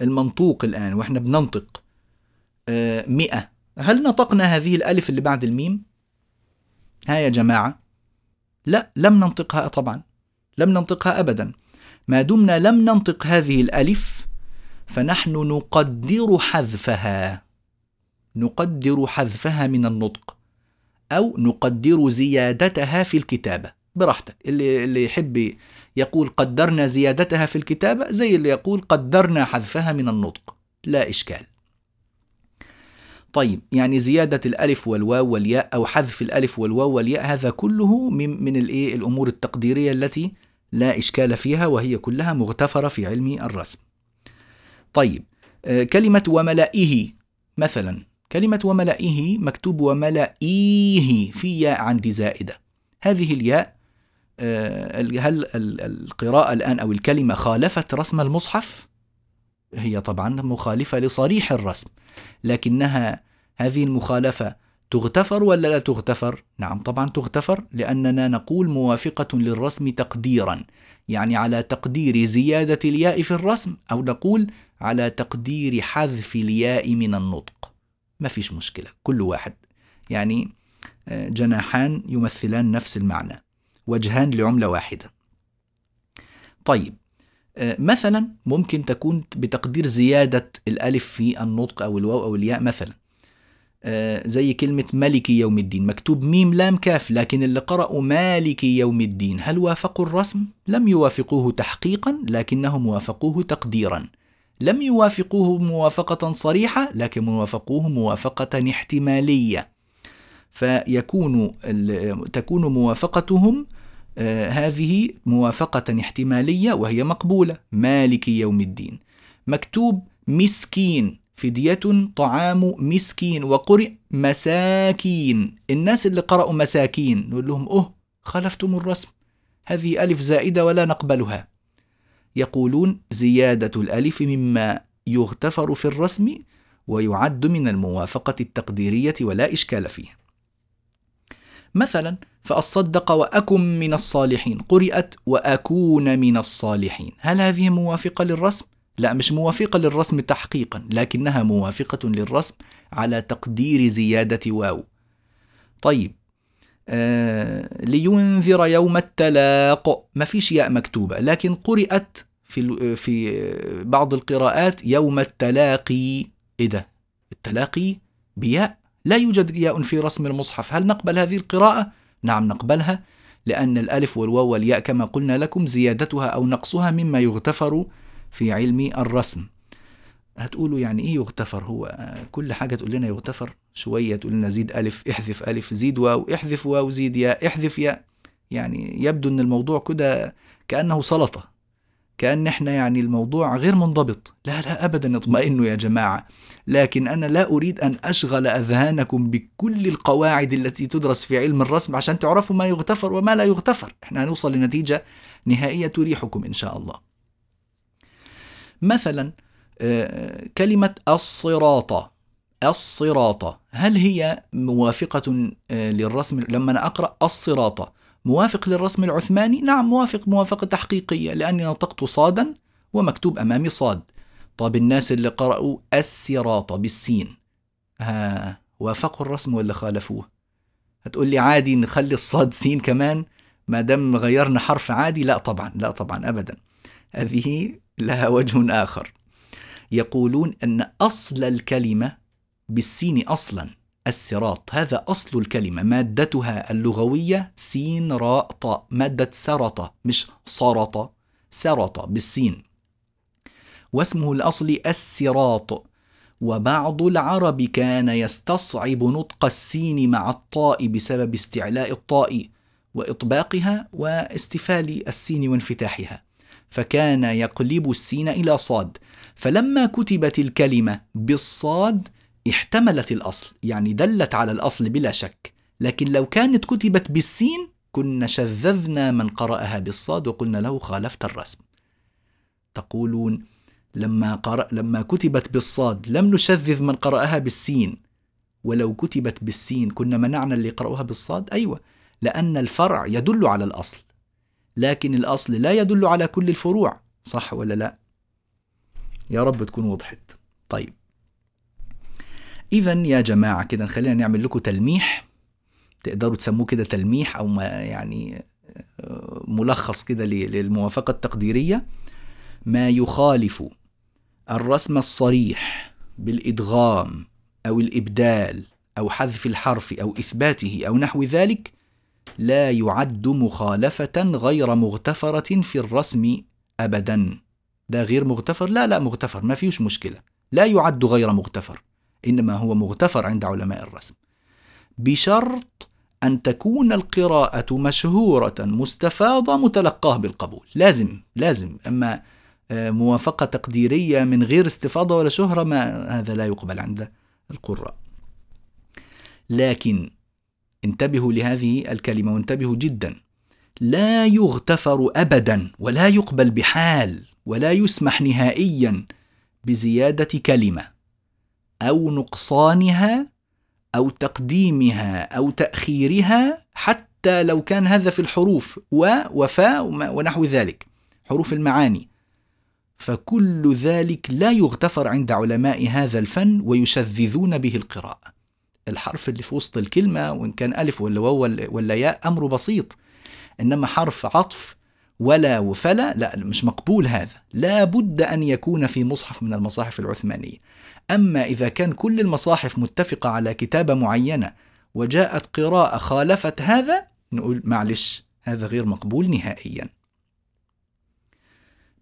Speaker 1: المنطوق الآن وإحنا بننطق. أه، مئة. هل نطقنا هذه الألف اللي بعد الميم؟ ها يا جماعة. لا لم ننطقها طبعا. لم ننطقها أبدا. ما دمنا لم ننطق هذه الألف فنحن نقدر حذفها. نقدر حذفها من النطق أو نقدر زيادتها في الكتابة. براحتك. اللي, اللي يحب يقول قدرنا زيادتها في الكتابة زي اللي يقول قدرنا حذفها من النطق. لا إشكال. طيب يعني زيادة الألف والواو والياء أو حذف الألف والواو والياء هذا كله من, من الإيه؟ الأمور التقديرية التي لا إشكال فيها وهي كلها مغتفرة في علم الرسم طيب آه، كلمة وملئه مثلا كلمة وملئه مكتوب وملئيه في ياء عندي زائدة هذه الياء آه، هل القراءة الآن أو الكلمة خالفت رسم المصحف؟ هي طبعا مخالفة لصريح الرسم لكنها هذه المخالفة تغتفر ولا لا تغتفر؟ نعم طبعا تغتفر لأننا نقول موافقة للرسم تقديرا يعني على تقدير زيادة الياء في الرسم أو نقول على تقدير حذف الياء من النطق. ما فيش مشكلة كل واحد. يعني آه، جناحان يمثلان نفس المعنى وجهان لعملة واحدة. طيب آه، مثلا ممكن تكون بتقدير زيادة الألف في النطق أو الواو أو الياء مثلا. زي كلمة مالكي يوم الدين. مكتوب ميم لام كاف لكن اللي قرأوا مالكي يوم الدين. هل وافقوا الرسم؟ لم يوافقوه تحقيقا لكنهم وافقوه تقديرا. لم يوافقوه موافقة صريحة لكن موافقوه موافقة احتمالية. فيكون تكون موافقتهم آه، هذه موافقة احتمالية وهي مقبولة. مالك يوم الدين. مكتوب مسكين. فدية طعام مسكين وقرئ مساكين. الناس اللي قرأوا مساكين نقول لهم أوه خالفتم الرسم. هذه ألف زائدة ولا نقبلها. يقولون زيادة الألف مما يغتفر في الرسم ويعد من الموافقة التقديرية ولا إشكال فيه. مثلا فأصدق وأكن من الصالحين قرئت وأكون من الصالحين. هل هذه موافقة للرسم؟ لا مش موافقة للرسم تحقيقا لكنها موافقة للرسم على تقدير زيادة واو. طيب آه لينذر يوم التلاق. ما فيش ياء مكتوبة لكن قرأت في في بعض القراءات يوم التلاقي. إيه ده؟ التلاقي بياء؟ لا يوجد ياء في رسم المصحف. هل نقبل هذه القراءة؟ نعم نقبلها لأن الألف والواو والياء كما قلنا لكم زيادتها أو نقصها مما يغتفر في علم الرسم. هتقولوا يعني إيه يغتفر؟ هو كل حاجة تقول لنا يغتفر. شوية تقول لنا زيد ألف احذف ألف زيد واو احذف واو زيد ياء احذف ياء. يعني يبدو أن الموضوع كده كأنه سلطة كأن إحنا يعني الموضوع غير منضبط. لا لا أبدا اطمئنوا يا جماعة. لكن أنا لا أريد أن أشغل أذهانكم بكل القواعد التي تدرس في علم الرسم عشان تعرفوا ما يغتفر وما لا يغتفر. إحنا هنوصل لنتيجة نهائية تريحكم إن شاء الله. مثلا آه، كلمة الصراط. الصراط. هل هي موافقة آه، للرسم؟ لما أنا أقرأ الصراط موافق للرسم العثماني؟ نعم موافق موافقة تحقيقية لأني نطقت صادا ومكتوب أمامي صاد. طب الناس اللي قرأوا السراط بالسين ها وافقوا الرسم ولا خالفوه؟ هتقول لي عادي نخلي الصاد سين كمان؟ ما دام غيرنا حرف عادي؟ لا طبعا لا طبعا أبدا. هذه لها وجه آخر. يقولون أن أصل الكلمة بالسين أصلا السراط هذا أصل الكلمة مادتها اللغوية سين راء طاء مادة سرط مش صرط سرط بالسين. واسمه الأصلي السراط وبعض العرب كان يستصعب نطق السين مع الطاء بسبب استعلاء الطاء وإطباقها واستفال السين وانفتاحها. فكان يقلب السين إلى صاد. فلما كتبت الكلمة بالصاد احتملت الأصل يعني دلت على الأصل بلا شك. لكن لو كانت كتبت بالسين كنا شذذنا من قرأها بالصاد وقلنا له خالفت الرسم. تقولون لما, قرأ لما كتبت بالصاد لم نشذذ من قرأها بالسين. ولو كتبت بالسين كنا منعنا اللي يقرأوها بالصاد؟ أيوة لأن الفرع يدل على الأصل. لكن الأصل لا يدل على كل الفروع. صح ولا لا؟ يا رب تكون وضحت. طيب. إذا يا جماعة كده خلينا نعمل لكم تلميح. تقدروا تسموه كده تلميح أو ما يعني آه، ملخص كده للموافقة التقديرية. ما يخالف الرسم الصريح بالإدغام أو الإبدال أو حذف الحرف أو إثباته أو نحو ذلك لا يعد مخالفة غير مغتفرة في الرسم أبدا. ده غير مغتفر؟ لا لا مغتفر ما فيش مشكلة. لا يعد غير مغتفر إنما هو مغتفر عند علماء الرسم. بشرط أن تكون القراءة مشهورة مستفاضة متلقاة بالقبول. لازم لازم. أما آه، موافقة تقديرية من غير استفاضة ولا شهرة ما هذا لا يقبل عند القراء. لكن انتبهوا لهذه الكلمة وانتبهوا جدا. لا يغتفر أبدا ولا يقبل بحال ولا يسمح نهائيا بزيادة كلمة أو نقصانها أو تقديمها أو تأخيرها حتى لو كان هذا في الحروف و وفاء ونحو ذلك حروف المعاني. فكل ذلك لا يغتفر عند علماء هذا الفن ويشذذون به القراءة الحرف اللي في وسط الكلمة وإن كان ألف ولا واو ولا ياء أمر بسيط. إنما حرف عطف ولا وفلا لا مش مقبول هذا. لا بد أن يكون في مصحف من المصاحف العثمانية. أما إذا كان كل المصاحف متفقة على كتابة معينة وجاءت قراءة خالفت هذا نقول معلش هذا غير مقبول نهائيا.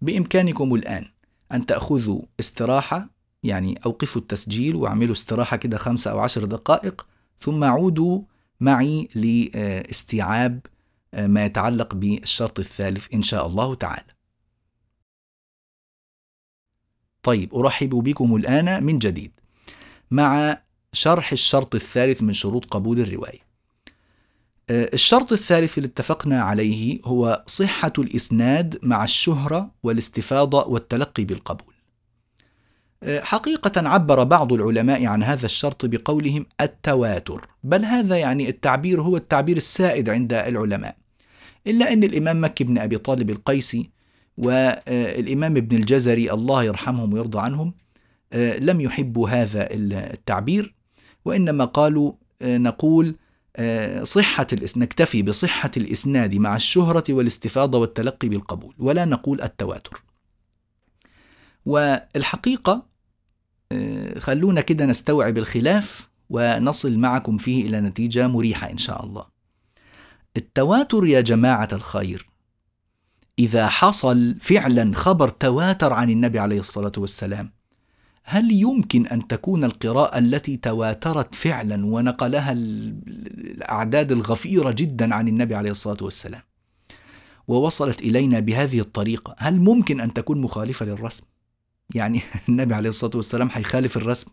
Speaker 1: بإمكانكم الآن أن تأخذوا استراحة يعني أوقفوا التسجيل واعملوا استراحة كده خمسة أو عشر دقائق ثم عودوا معي لاستيعاب آه، ما يتعلق بالشرط الثالث إن شاء الله تعالى. طيب أرحب بكم الآن من جديد مع شرح الشرط الثالث من شروط قبول الرواية. آه، الشرط الثالث اللي اتفقنا عليه هو صحة الإسناد مع الشهرة والاستفاضة والتلقي بالقبول. حقيقة عبر بعض العلماء عن هذا الشرط بقولهم التواتر. بل هذا يعني التعبير هو التعبير السائد عند العلماء. إلا أن الإمام مكي بن أبي طالب القيسي والإمام ابن الجزري الله يرحمهم ويرضى عنهم لم يحبوا هذا التعبير وإنما قالوا نقول صحة الإسناد نكتفي بصحة الإسناد مع الشهرة والاستفاضة والتلقي بالقبول ولا نقول التواتر. والحقيقة خلونا كده نستوعب الخلاف ونصل معكم فيه إلى نتيجة مريحة إن شاء الله التواتر يا جماعة الخير إذا حصل فعلا خبر تواتر عن النبي عليه الصلاة والسلام هل يمكن أن تكون القراءة التي تواترت فعلا ونقلها الأعداد الغفيرة جدا عن النبي عليه الصلاة والسلام ووصلت إلينا بهذه الطريقة هل ممكن أن تكون مخالفة للرسم؟ يعني النبي عليه الصلاة والسلام حيخالف الرسم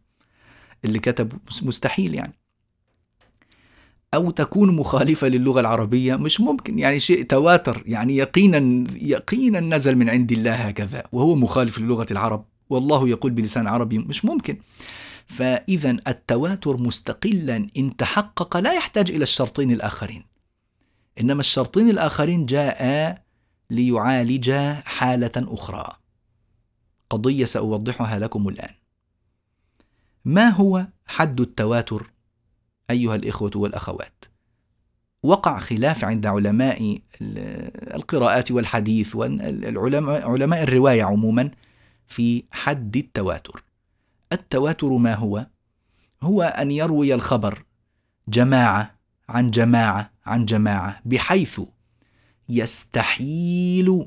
Speaker 1: اللي كتب مستحيل يعني. أو تكون مخالفة للغة العربية مش ممكن. يعني شيء تواتر. يعني يقينا يقينا نزل من عند الله هكذا وهو مخالف للغة العرب. والله يقول بلسان عربي مش ممكن. فإذا التواتر مستقلا إن تحقق لا يحتاج إلى الشرطين الآخرين. إنما الشرطين الآخرين جاء ليعالج حالة أخرى. قضية سأوضحها لكم الآن. ما هو حد التواتر أيها الإخوة والأخوات؟ وقع خلاف عند علماء القراءات والحديث والعلماء علماء الرواية عموما في حد التواتر. التواتر ما هو؟ هو أن يروي الخبر جماعة عن جماعة عن جماعة بحيث يستحيل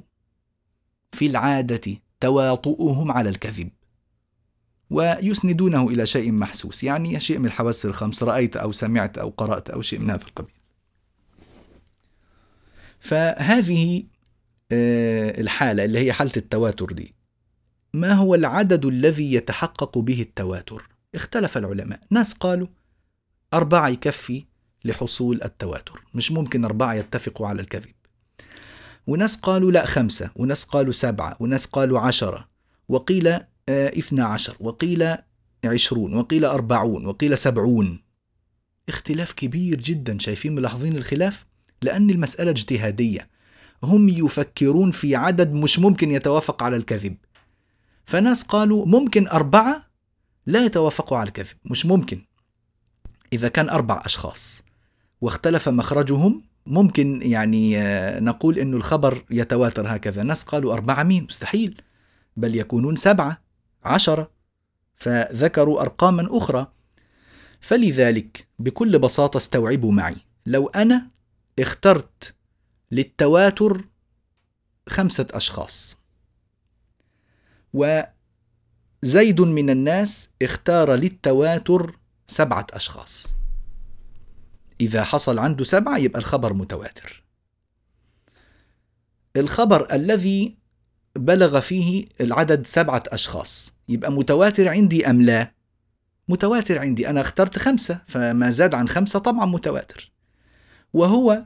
Speaker 1: في العادة تواطؤهم على الكذب. ويسندونه إلى شيء محسوس يعني شيء من الحواس الخمس رأيت أو سمعت أو قرأت أو شيء من هذا القبيل. فهذه آه، الحالة اللي هي حالة التواتر دي ما هو العدد الذي يتحقق به التواتر؟ اختلف العلماء. ناس قالوا أربعة يكفي لحصول التواتر مش ممكن أربعة يتفقوا على الكذب. وناس قالوا لا خمسة وناس قالوا سبعة وناس قالوا عشرة. وقيل آه اثنى عشر وقيل عشرون وقيل أربعون وقيل سبعون. اختلاف كبير جدا شايفين ملاحظين الخلاف؟ لأن المسألة اجتهادية. هم يفكرون في عدد مش ممكن يتوافق على الكذب. فناس قالوا ممكن أربعة لا يتوافقوا على الكذب مش ممكن. إذا كان أربع أشخاص واختلف مخرجهم ممكن يعني آه، نقول أن الخبر يتواتر هكذا. ناس قالوا أربعة مين؟ مستحيل. بل يكونون سبعة عشرة. فذكروا أرقاما أخرى. فلذلك بكل بساطة استوعبوا معي. لو أنا اخترت للتواتر خمسة أشخاص وزيد من الناس اختار للتواتر سبعة أشخاص. إذا حصل عنده سبعة يبقى الخبر متواتر. الخبر الذي بلغ فيه العدد سبعة أشخاص يبقى متواتر عندي أم لا؟ متواتر عندي. أنا اخترت خمسة فما زاد عن خمسة طبعا متواتر. وهو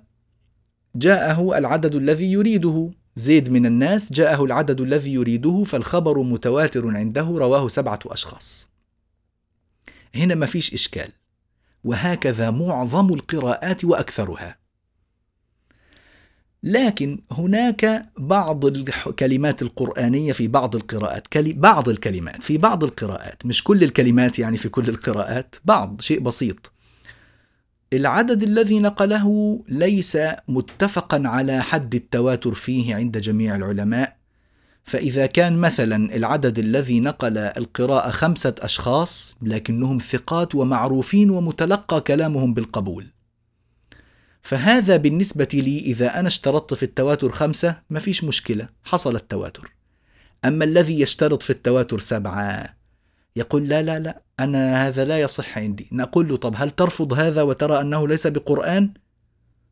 Speaker 1: جاءه العدد الذي يريده. زيد من الناس جاءه العدد الذي يريده فالخبر متواتر عنده رواه سبعة أشخاص. هنا ما فيش إشكال. وهكذا معظم القراءات وأكثرها. لكن هناك بعض الكلمات القرآنية في بعض القراءات بعض الكلمات في بعض القراءات مش كل الكلمات يعني في كل القراءات بعض شيء بسيط. العدد الذي نقله ليس متفقا على حد التواتر فيه عند جميع العلماء فإذا كان مثلا العدد الذي نقل القراءة خمسة أشخاص لكنهم ثقات ومعروفين ومتلقى كلامهم بالقبول. فهذا بالنسبة لي إذا أنا اشترطت في التواتر خمسة ما فيش مشكلة حصل التواتر. أما الذي يشترط في التواتر سبعة يقول لا لا لا أنا هذا لا يصح عندي. نقول له طب هل ترفض هذا وترى أنه ليس بقرآن؟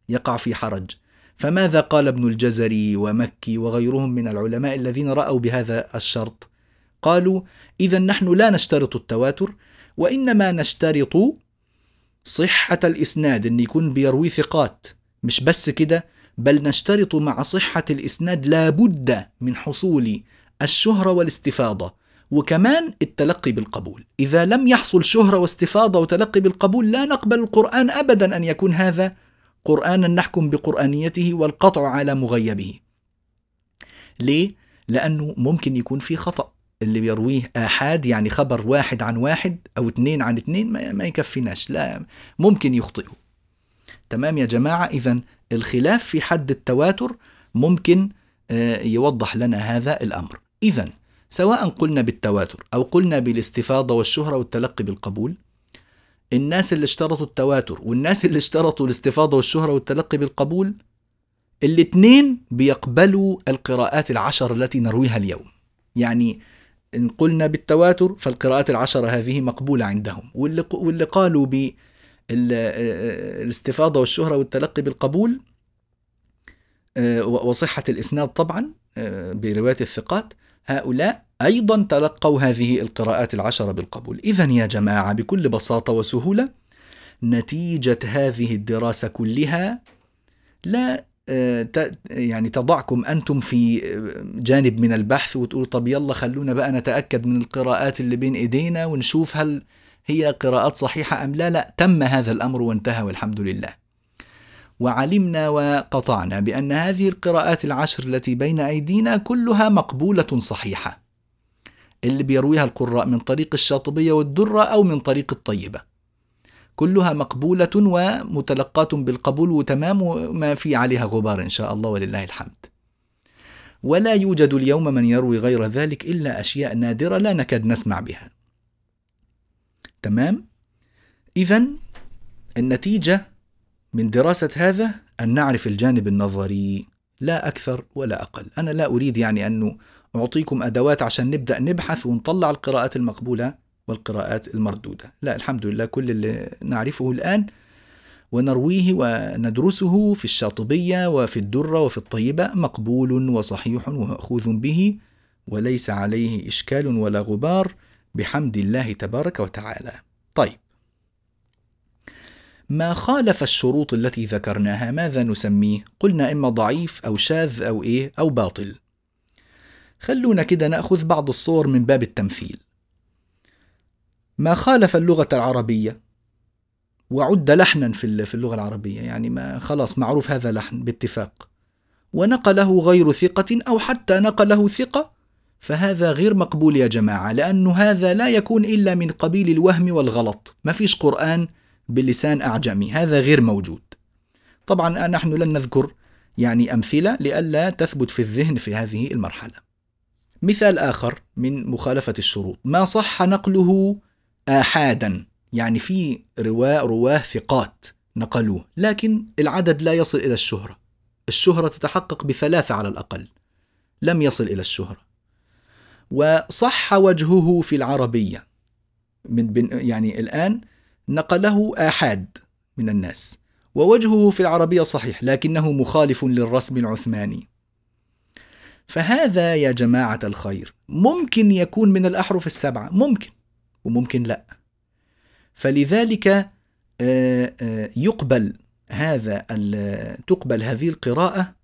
Speaker 1: يقع في حرج. فماذا قال ابن الجزري ومكي وغيرهم من العلماء الذين رأوا بهذا الشرط؟ قالوا إذا نحن لا نشترط التواتر وإنما نشترط صحة الإسناد. أن يكون بيروي ثقات مش بس كده بل نشترط مع صحة الإسناد لابد من حصول الشهرة والاستفاضة وكمان التلقي بالقبول. إذا لم يحصل شهرة واستفاضة وتلقي بالقبول لا نقبل القرآن أبدا أن يكون هذا قرآنا نحكم بقرآنيته والقطع على مغيبه. ليه؟ لأنه ممكن يكون في خطأ. اللي بيرويه آحاد يعني خبر واحد عن واحد أو اثنين عن اثنين ما يكفيناش لا ممكن يخطئوا. تمام يا جماعة؟ إذا الخلاف في حد التواتر ممكن آه، يوضح لنا هذا الأمر. إذا سواء قلنا بالتواتر أو قلنا بالاستفاضة والشهرة والتلقي بالقبول الناس اللي اشترطوا التواتر والناس اللي اشترطوا الاستفاضة والشهرة والتلقي بالقبول الاثنين بيقبلوا القراءات العشر التي نرويها اليوم. يعني إن قلنا بالتواتر فالقراءات العشرة هذه مقبولة عندهم. واللي, واللي قالوا بالاستفاضة والشهرة والتلقي بالقبول وصحة الإسناد طبعا برواية الثقات هؤلاء أيضا تلقوا هذه القراءات العشرة بالقبول. إذا يا جماعة بكل بساطة وسهولة نتيجة هذه الدراسة كلها لا آه، يعني تضعكم أنتم في جانب من البحث وتقول طب يلا خلونا بقى نتأكد من القراءات اللي بين إيدينا ونشوف هل هي قراءات صحيحة أم لا. لا تم هذا الأمر وانتهى والحمد لله. وعلمنا وقطعنا بأن هذه القراءات العشر التي بين أيدينا كلها مقبولة صحيحة. اللي بيرويها القراء من طريق الشاطبية والدرة أو من طريق الطيبة. كلها مقبولة ومتلقاة بالقبول وتمام وما في عليها غبار إن شاء الله ولله الحمد. ولا يوجد اليوم من يروي غير ذلك إلا أشياء نادرة لا نكاد نسمع بها. تمام؟ إذا النتيجة من دراسة هذا أن نعرف الجانب النظري لا أكثر ولا أقل. أنا لا أريد يعني أنه أعطيكم أدوات عشان نبدأ نبحث ونطلع القراءات المقبولة والقراءات المردودة. لا الحمد لله كل اللي نعرفه الآن ونرويه وندرسه في الشاطبية وفي الدرة وفي الطيبة مقبول وصحيح ومأخوذ به وليس عليه إشكال ولا غبار بحمد الله تبارك وتعالى. طيب. ما خالف الشروط التي ذكرناها؟ ماذا نسميه؟ قلنا إما ضعيف أو شاذ أو إيه؟ أو باطل. خلونا كده نأخذ بعض الصور من باب التمثيل. ما خالف اللغة العربية وعد لحنا في اللغة العربية يعني ما خلاص معروف هذا لحن باتفاق. ونقله غير ثقة أو حتى نقله ثقة فهذا غير مقبول يا جماعة لأنه هذا لا يكون إلا من قبيل الوهم والغلط. ما فيش قرآن بلسان أعجمي هذا غير موجود. طبعا نحن لن نذكر يعني أمثلة لئلا تثبت في الذهن في هذه المرحلة. مثال آخر من مخالفة الشروط. ما صح نقله آحادا؟ يعني في رواة رواه ثقات نقلوه لكن العدد لا يصل إلى الشهرة. الشهرة تتحقق بثلاثة على الأقل. لم يصل إلى الشهرة. وصح وجهه في العربية. من يعني الآن نقله آحاد من الناس. ووجهه في العربية صحيح لكنه مخالف للرسم العثماني. فهذا يا جماعة الخير ممكن يكون من الأحرف السبعة ممكن وممكن لا. فلذلك آه، آه، يقبل هذا تقبل هذه القراءة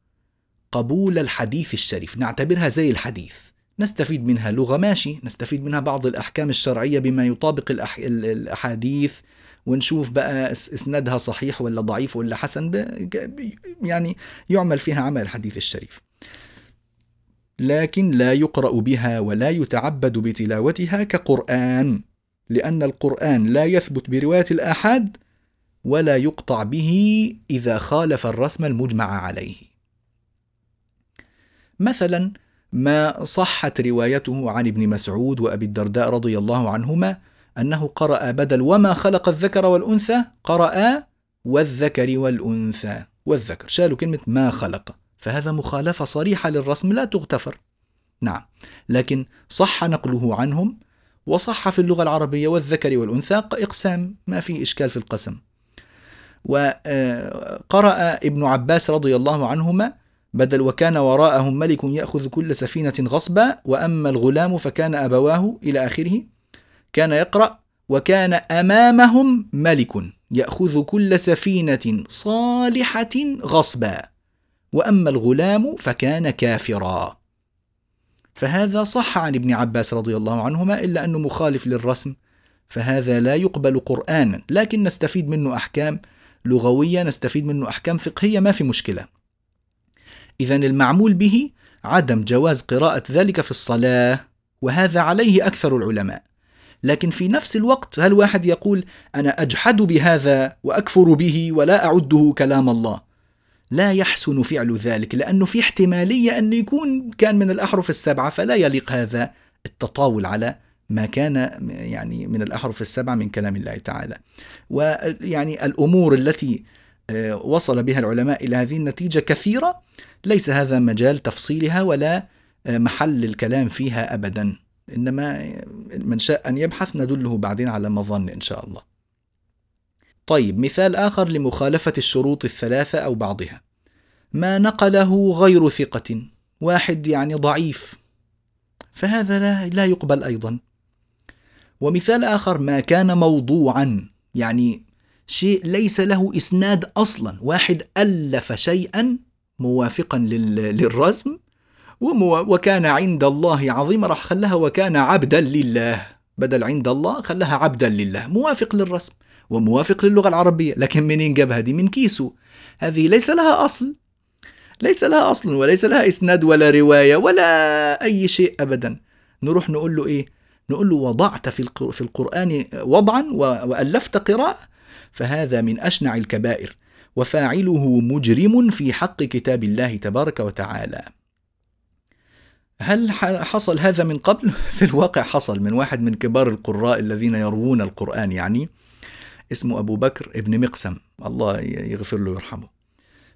Speaker 1: قبول الحديث الشريف. نعتبرها زي الحديث. نستفيد منها لغة ماشي نستفيد منها بعض الأحكام الشرعية بما يطابق الأح... الأحاديث ونشوف بقى إسنادها صحيح ولا ضعيف ولا حسن يعني يعمل فيها عمل الحديث الشريف. لكن لا يقرأ بها ولا يتعبد بتلاوتها كقرآن لأن القرآن لا يثبت برواية الآحاد ولا يقطع به إذا خالف الرسم المجمع عليه. مثلا ما صحت روايته عن ابن مسعود وأبي الدرداء رضي الله عنهما أنه قرأ بدل وما خلق الذكر والأنثى قرأ والذكر والأنثى والذكر شالوا كلمة ما خلق فهذا مخالفة صريحة للرسم لا تغتفر. نعم لكن صح نقله عنهم وصح في اللغة العربية والذكر والأنثى إقسام ما في إشكال في القسم. وقرأ ابن عباس رضي الله عنهما بدل وكان وراءهم ملك يأخذ كل سفينة غصبا وأما الغلام فكان أبواه إلى آخره كان يقرأ وكان أمامهم ملك يأخذ كل سفينة صالحة غصبا. وأما الغلام فكان كافرا. فهذا صح عن ابن عباس رضي الله عنهما إلا أنه مخالف للرسم فهذا لا يقبل قرآنا. لكن نستفيد منه أحكام لغوية نستفيد منه أحكام فقهية ما في مشكلة. إذا المعمول به عدم جواز قراءة ذلك في الصلاة وهذا عليه أكثر العلماء. لكن في نفس الوقت هل واحد يقول أنا أجحد بهذا وأكفر به ولا أعده كلام الله؟ لا يحسن فعل ذلك لأنه في احتمالية أن يكون كان من الأحرف السبعة فلا يليق هذا التطاول على ما كان يعني من الأحرف السبعة من كلام الله تعالى. ويعني الأمور التي آه، وصل بها العلماء إلى هذه النتيجة كثيرة ليس هذا مجال تفصيلها ولا آه، محل الكلام فيها أبدا. إنما من شاء أن يبحث ندله بعدين على مظن إن شاء الله. طيب مثال آخر لمخالفة الشروط الثلاثة أو بعضها. ما نقله غير ثقة واحد يعني ضعيف. فهذا لا, لا يقبل أيضا. ومثال آخر ما كان موضوعا يعني شيء ليس له إسناد أصلا. واحد ألف شيئا موافقا للرسم وكان عند الله عظيما راح خلاها وكان عبدا لله. بدل عند الله خلاها عبدا لله. موافق للرسم. وموافق للغة العربية. لكن منين جاب هذه؟ من كيسه هذه ليس لها أصل. ليس لها أصل وليس لها إسناد ولا رواية ولا أي شيء أبدا. نروح نقول له إيه؟ نقول له وضعت في القرآن وضعا وألفت قراءة. فهذا من أشنع الكبائر. وفاعله مجرم في حق كتاب الله تبارك وتعالى. هل حصل هذا من قبل؟ في الواقع حصل. من واحد من كبار القراء الذين يروون القرآن يعني. اسمه أبو بكر ابن مقسم. الله يغفر له ويرحمه.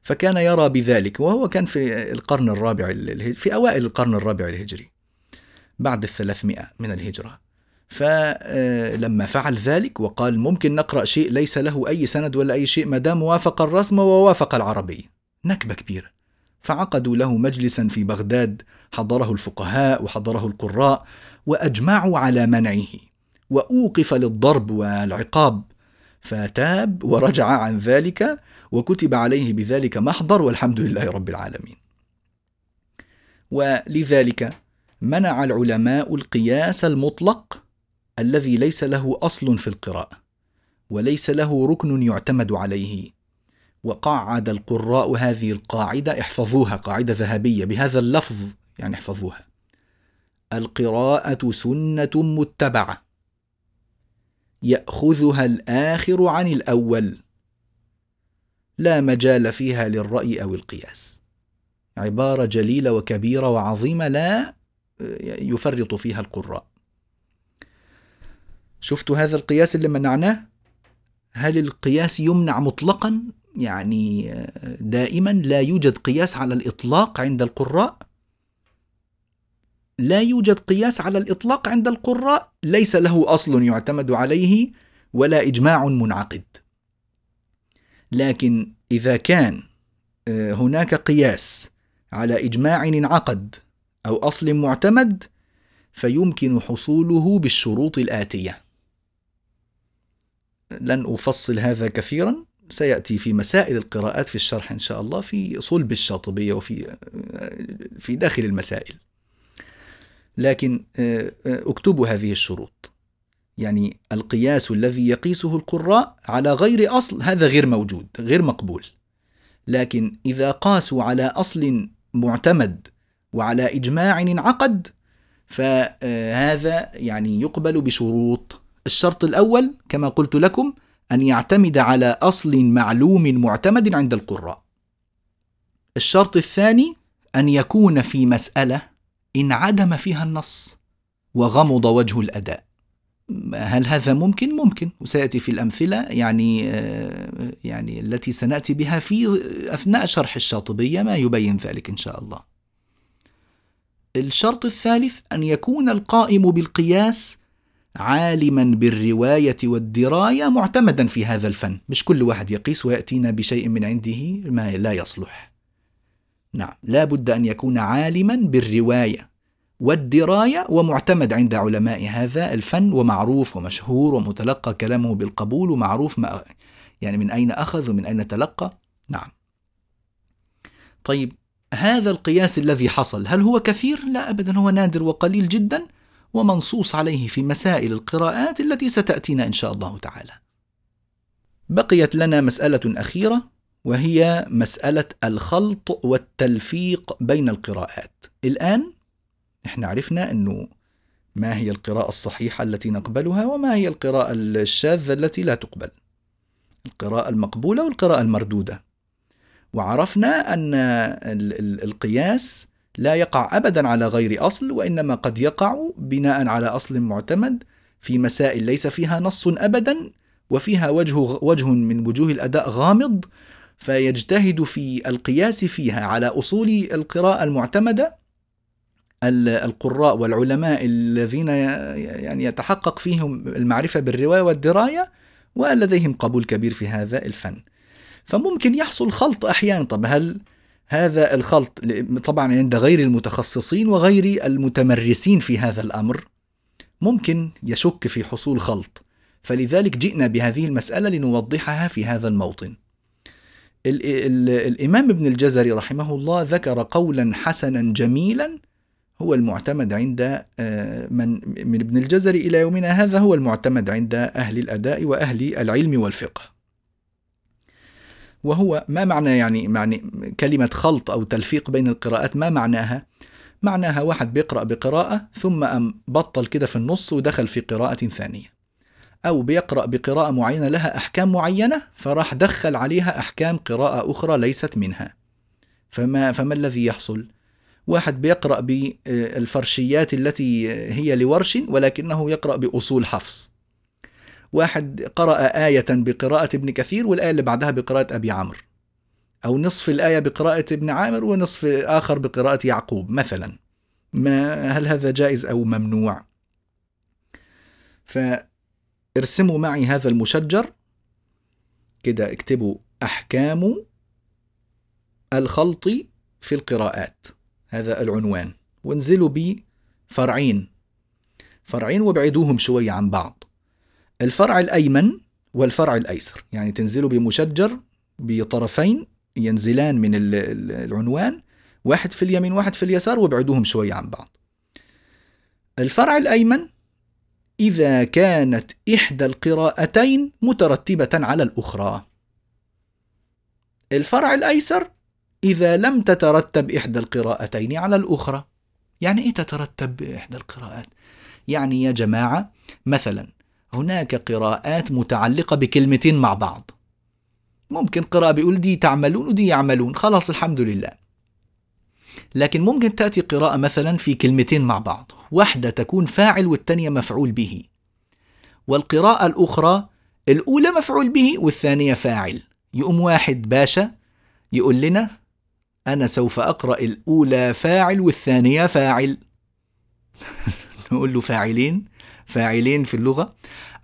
Speaker 1: فكان يرى بذلك وهو كان في القرن الرابع في أوائل القرن الرابع الهجري بعد الثلاثمائة من الهجرة. فلما فعل ذلك وقال ممكن نقرأ شيء ليس له أي سند ولا أي شيء ما دام وافق الرسم ووافق العربي. نكبة كبيرة. فعقدوا له مجلسا في بغداد حضره الفقهاء وحضره القراء وأجمعوا على منعه. وأوقف للضرب والعقاب. فتاب ورجع عن ذلك وكتب عليه بذلك محضر والحمد لله رب العالمين. ولذلك منع العلماء القياس المطلق الذي ليس له أصل في القراءة وليس له ركن يعتمد عليه. وقعد القراء هذه القاعدة احفظوها قاعدة ذهبية بهذا اللفظ يعني احفظوها. القراءة سنة متبعة. يأخذها الآخر عن الأول. لا مجال فيها للرأي أو القياس. عبارة جليلة وكبيرة وعظيمة لا يفرط فيها القراء. شفتوا هذا القياس اللي منعناه؟ هل القياس يمنع مطلقا؟ يعني دائما لا يوجد قياس على الإطلاق عند القراء. لا يوجد قياس على الإطلاق عند القراء ليس له أصل يعتمد عليه ولا إجماع منعقد. لكن إذا كان آه، هناك قياس على إجماع انعقد أو أصل معتمد فيمكن حصوله بالشروط الآتية. لن أفصل هذا كثيرا سيأتي في مسائل القراءات في الشرح إن شاء الله في صلب الشاطبية وفي آه، في داخل المسائل. لكن آه، آه، اكتبوا هذه الشروط. يعني القياس الذي يقيسه القراء على غير أصل هذا غير موجود غير مقبول. لكن إذا قاسوا على أصل معتمد وعلى إجماع انعقد فهذا يعني يقبل بشروط. الشرط الأول كما قلت لكم أن يعتمد على أصل معلوم معتمد عند القراء. الشرط الثاني أن يكون في مسألة انعدم فيها النص وغمض وجه الأداء. هل هذا ممكن؟ ممكن. وسيأتي في الأمثلة يعني آه، يعني التي سنأتي بها في أثناء شرح الشاطبية ما يبين ذلك إن شاء الله. الشرط الثالث أن يكون القائم بالقياس عالما بالرواية والدراية معتمدا في هذا الفن. مش كل واحد يقيس ويأتينا بشيء من عنده ما لا يصلح. نعم. لا بد أن يكون عالما بالرواية والدراية ومعتمد عند علماء هذا الفن ومعروف ومشهور ومتلقى كلامه بالقبول ومعروف ما يعني من أين أخذ ومن أين تلقى. نعم. طيب هذا القياس الذي حصل هل هو كثير؟ لا أبدا هو نادر وقليل جدا ومنصوص عليه في مسائل القراءات التي ستأتينا إن شاء الله تعالى. بقيت لنا مسألة أخيرة. وهي مسألة الخلط والتلفيق بين القراءات. الآن إحنا عرفنا إنه ما هي القراءة الصحيحة التي نقبلها وما هي القراءة الشاذة التي لا تقبل. القراءة المقبولة والقراءة المردودة. وعرفنا أن القياس لا يقع أبدا على غير أصل وإنما قد يقع بناء على أصل معتمد في مسائل ليس فيها نص أبدا وفيها وجه وجه من وجوه الأداء غامض فيجتهد في القياس فيها على أصول القراءة المعتمدة. القراء والعلماء الذين يعني يتحقق فيهم المعرفة بالرواية والدراية ولديهم قبول كبير في هذا الفن. فممكن يحصل خلط أحيانا. طب هل هذا الخلط طبعا عند غير المتخصصين وغير المتمرسين في هذا الأمر ممكن يشك في حصول خلط. فلذلك جئنا بهذه المسألة لنوضحها في هذا الموطن. ال ال الإمام ابن الجزري رحمه الله ذكر قولا حسنا جميلا هو المعتمد عند آه، من من ابن الجزري إلى يومنا هذا هو المعتمد عند أهل الأداء وأهل العلم والفقه. وهو ما معنى يعني معني كلمة خلط أو تلفيق بين القراءات؟ ما معناها؟ معناها واحد بيقرأ بقراءة ثم بطل كده في النص ودخل في قراءة ثانية. أو بيقرأ بقراءة معينة لها أحكام معينة فراح دخل عليها أحكام قراءة أخرى ليست منها. فما, فما الذي يحصل؟ واحد بيقرأ بالفرشيات التي هي لورش ولكنه يقرأ بأصول حفص. واحد قرأ آية بقراءة ابن كثير والآية اللي بعدها بقراءة أبي عمرو. أو نصف الآية بقراءة ابن عامر ونصف آخر بقراءة يعقوب مثلا. ما هل هذا جائز أو ممنوع؟ فارسموا معي هذا المشجر. كده اكتبوا أحكام الخلط في القراءات. هذا العنوان. وانزلوا بفرعين فرعين. وابعدوهم شوية عن بعض. الفرع الأيمن والفرع الأيسر. يعني تنزلوا بمشجر بطرفين ينزلان من العنوان. واحد في اليمين واحد في اليسار وابعدوهم شوية عن بعض. الفرع الأيمن إذا كانت إحدى القراءتين مترتبة على الأخرى. الفرع الأيسر إذا لم تترتب إحدى القراءتين على الأخرى. يعني إيه تترتب إحدى القراءات؟ يعني يا جماعة مثلا هناك قراءات متعلقة بكلمتين مع بعض. ممكن قراءة بيقول دي تعملون ودي يعملون. خلاص الحمد لله. لكن ممكن تأتي قراءة مثلا في كلمتين مع بعض. واحدة تكون فاعل والثانية مفعول به. والقراءة الأخرى الأولى مفعول به والثانية فاعل. يقوم واحد باشا يقول لنا أنا سوف أقرأ الأولى فاعل والثانية فاعل. نقول له فاعلين فاعلين في اللغة.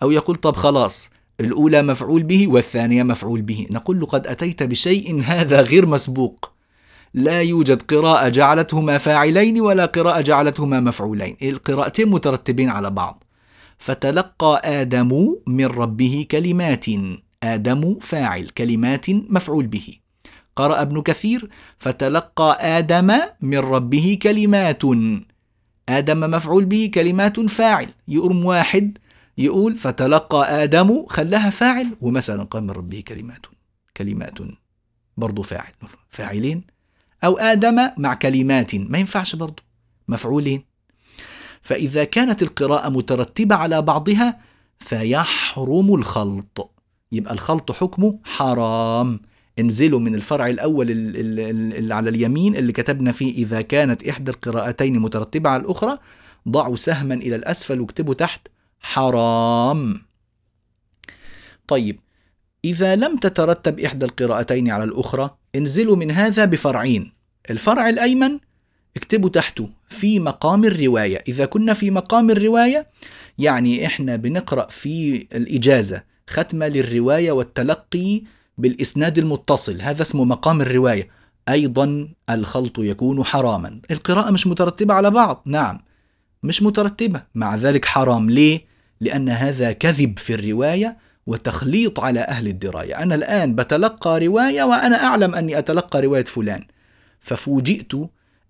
Speaker 1: أو يقول طب خلاص الأولى مفعول به والثانية مفعول به. نقول له قد أتيت بشيء هذا غير مسبوق. لا يوجد قراءة جعلتهما فاعلين ولا قراءة جعلتهما مفعولين. القراءتين مترتبين على بعض. فتلقى آدم من ربه كلمات. آدم فاعل كلمات مفعول به. قرأ ابن كثير فتلقى آدم من ربه كلمات. آدم مفعول به كلمات فاعل. يقوم واحد يقول فتلقى آدم خلاها فاعل ومثلا قال من ربه كلمات كلمات برضو فاعل فاعلين. أو آدم مع كلمات ما ينفعش برضو مفعولين. فإذا كانت القراءة مترتبة على بعضها فيحرم الخلط. يبقى الخلط حكمه حرام. انزلوا من الفرع الأول اللي على اليمين اللي كتبنا فيه إذا كانت إحدى القراءتين مترتبة على الأخرى ضعوا سهما إلى الأسفل واكتبوا تحت حرام. طيب إذا لم تترتب إحدى القراءتين على الأخرى انزلوا من هذا بفرعين. الفرع الأيمن اكتبوا تحته في مقام الرواية. إذا كنا في مقام الرواية يعني إحنا بنقرأ في الإجازة ختمة للرواية والتلقي بالإسناد المتصل. هذا اسمه مقام الرواية. أيضا الخلط يكون حراما. القراءة مش مترتبة على بعض. نعم مش مترتبة. مع ذلك حرام. ليه؟ لأن هذا كذب في الرواية وتخليط على أهل الدراية. أنا الآن بتلقى رواية وأنا أعلم أني أتلقى رواية فلان. ففوجئت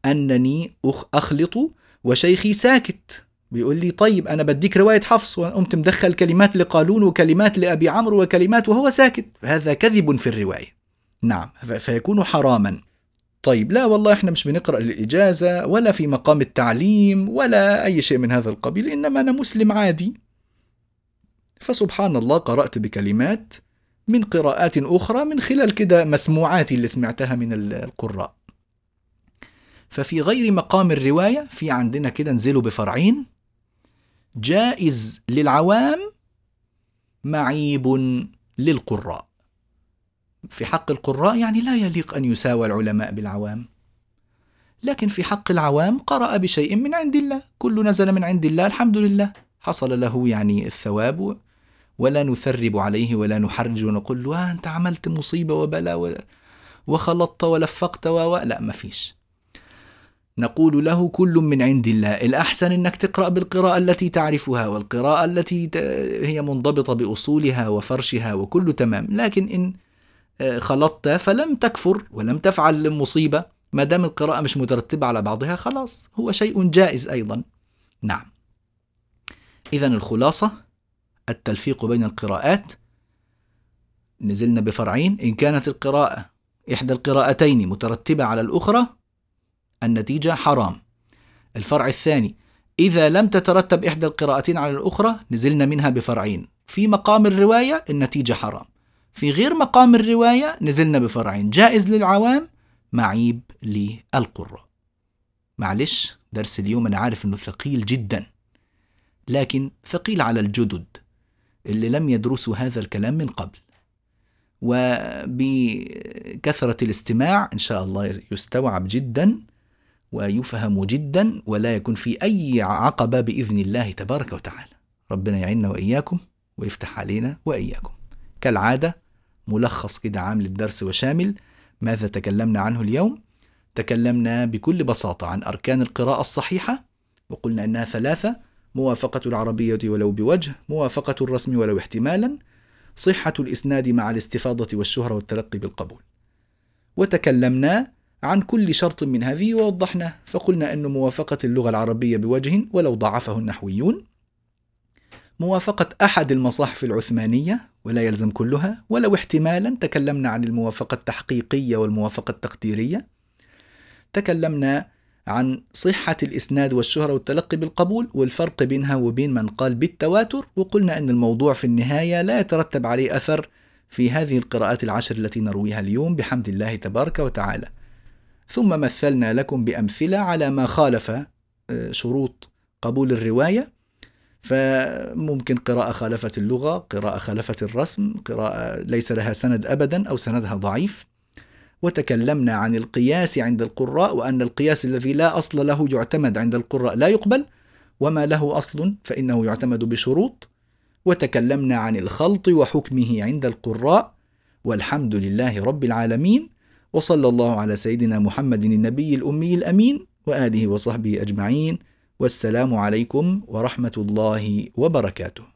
Speaker 1: أنني أخلط وشيخي ساكت بيقول لي طيب أنا بديك رواية حفص وقمت مدخل كلمات لقالون وكلمات لأبي عمرو وكلمات وهو ساكت. هذا كذب في الرواية. نعم فيكون حراما. طيب لا والله إحنا مش بنقرأ للإجازة ولا في مقام التعليم ولا أي شيء من هذا القبيل إنما أنا مسلم عادي. فسبحان الله قرأت بكلمات من قراءات أخرى من خلال كده مسموعاتي اللي سمعتها من القراء. ففي غير مقام الرواية في عندنا كده نزلوا بفرعين جائز للعوام معيب للقراء. في حق القراء يعني لا يليق أن يساوى العلماء بالعوام. لكن في حق العوام قرأ بشيء من عند الله. كل نزل من عند الله الحمد لله. حصل له يعني الثواب ولا نثرب عليه ولا نحرج ونقول له آه، أنت عملت مصيبة وبلاء وخلطت ولفقت و لا ما فيش. نقول له كل من عند الله الأحسن أنك تقرأ بالقراءة التي تعرفها والقراءة التي هي منضبطة بأصولها وفرشها وكل تمام. لكن إن آه، خلطت فلم تكفر ولم تفعل مصيبة ما دام القراءة مش مترتبة على بعضها خلاص هو شيء جائز أيضا. نعم. إذا الخلاصة التلفيق بين القراءات. نزلنا بفرعين. إن كانت القراءة إحدى القراءتين مترتبة على الأخرى النتيجة حرام. الفرع الثاني إذا لم تترتب إحدى القراءتين على الأخرى نزلنا منها بفرعين. في مقام الرواية النتيجة حرام. في غير مقام الرواية نزلنا بفرعين. جائز للعوام؟ معيب للقراء. معلش درس اليوم أنا عارف أنه ثقيل جدا لكن ثقيل على الجدد. اللي لم يدرسوا هذا الكلام من قبل. وبكثرة الاستماع إن شاء الله يستوعب جدا ويفهم جدا ولا يكون في أي عقبة بإذن الله تبارك وتعالى. ربنا يعيننا وإياكم ويفتح علينا وإياكم. كالعادة ملخص كده عام للدرس وشامل ماذا تكلمنا عنه اليوم. تكلمنا بكل بساطة عن أركان القراءة الصحيحة وقلنا أنها ثلاثة موافقة العربية ولو بوجه موافقة الرسم ولو احتمالا صحة الإسناد مع الاستفاضة والشهرة والتلقي بالقبول. وتكلمنا عن كل شرط من هذه ووضحنا فقلنا أن موافقة اللغة العربية بوجه ولو ضعفه النحويون. موافقة أحد المصاحف العثمانية ولا يلزم كلها ولو احتمالا تكلمنا عن الموافقة التحقيقية والموافقة التقديرية. تكلمنا عن صحة الإسناد والشهرة والتلقي بالقبول والفرق بينها وبين من قال بالتواتر وقلنا أن الموضوع في النهاية لا يترتب عليه أثر في هذه القراءات العشر التي نرويها اليوم. بحمد الله تبارك وتعالى. ثم مثلنا لكم بأمثلة على ما خالف آه، شروط قبول الرواية. فممكن قراءة خالفت اللغة قراءة خالفت الرسم قراءة ليس لها سند أبدا أو سندها ضعيف. وتكلمنا عن القياس عند القراء وأن القياس الذي لا أصل له يعتمد عند القراء. لا يقبل. وما له أصل فإنه يعتمد بشروط. وتكلمنا عن الخلط وحكمه عند القراء. والحمد لله رب العالمين. وصلى الله على سيدنا محمد النبي الأمي الأمين وآله وصحبه أجمعين. والسلام عليكم ورحمة الله وبركاته.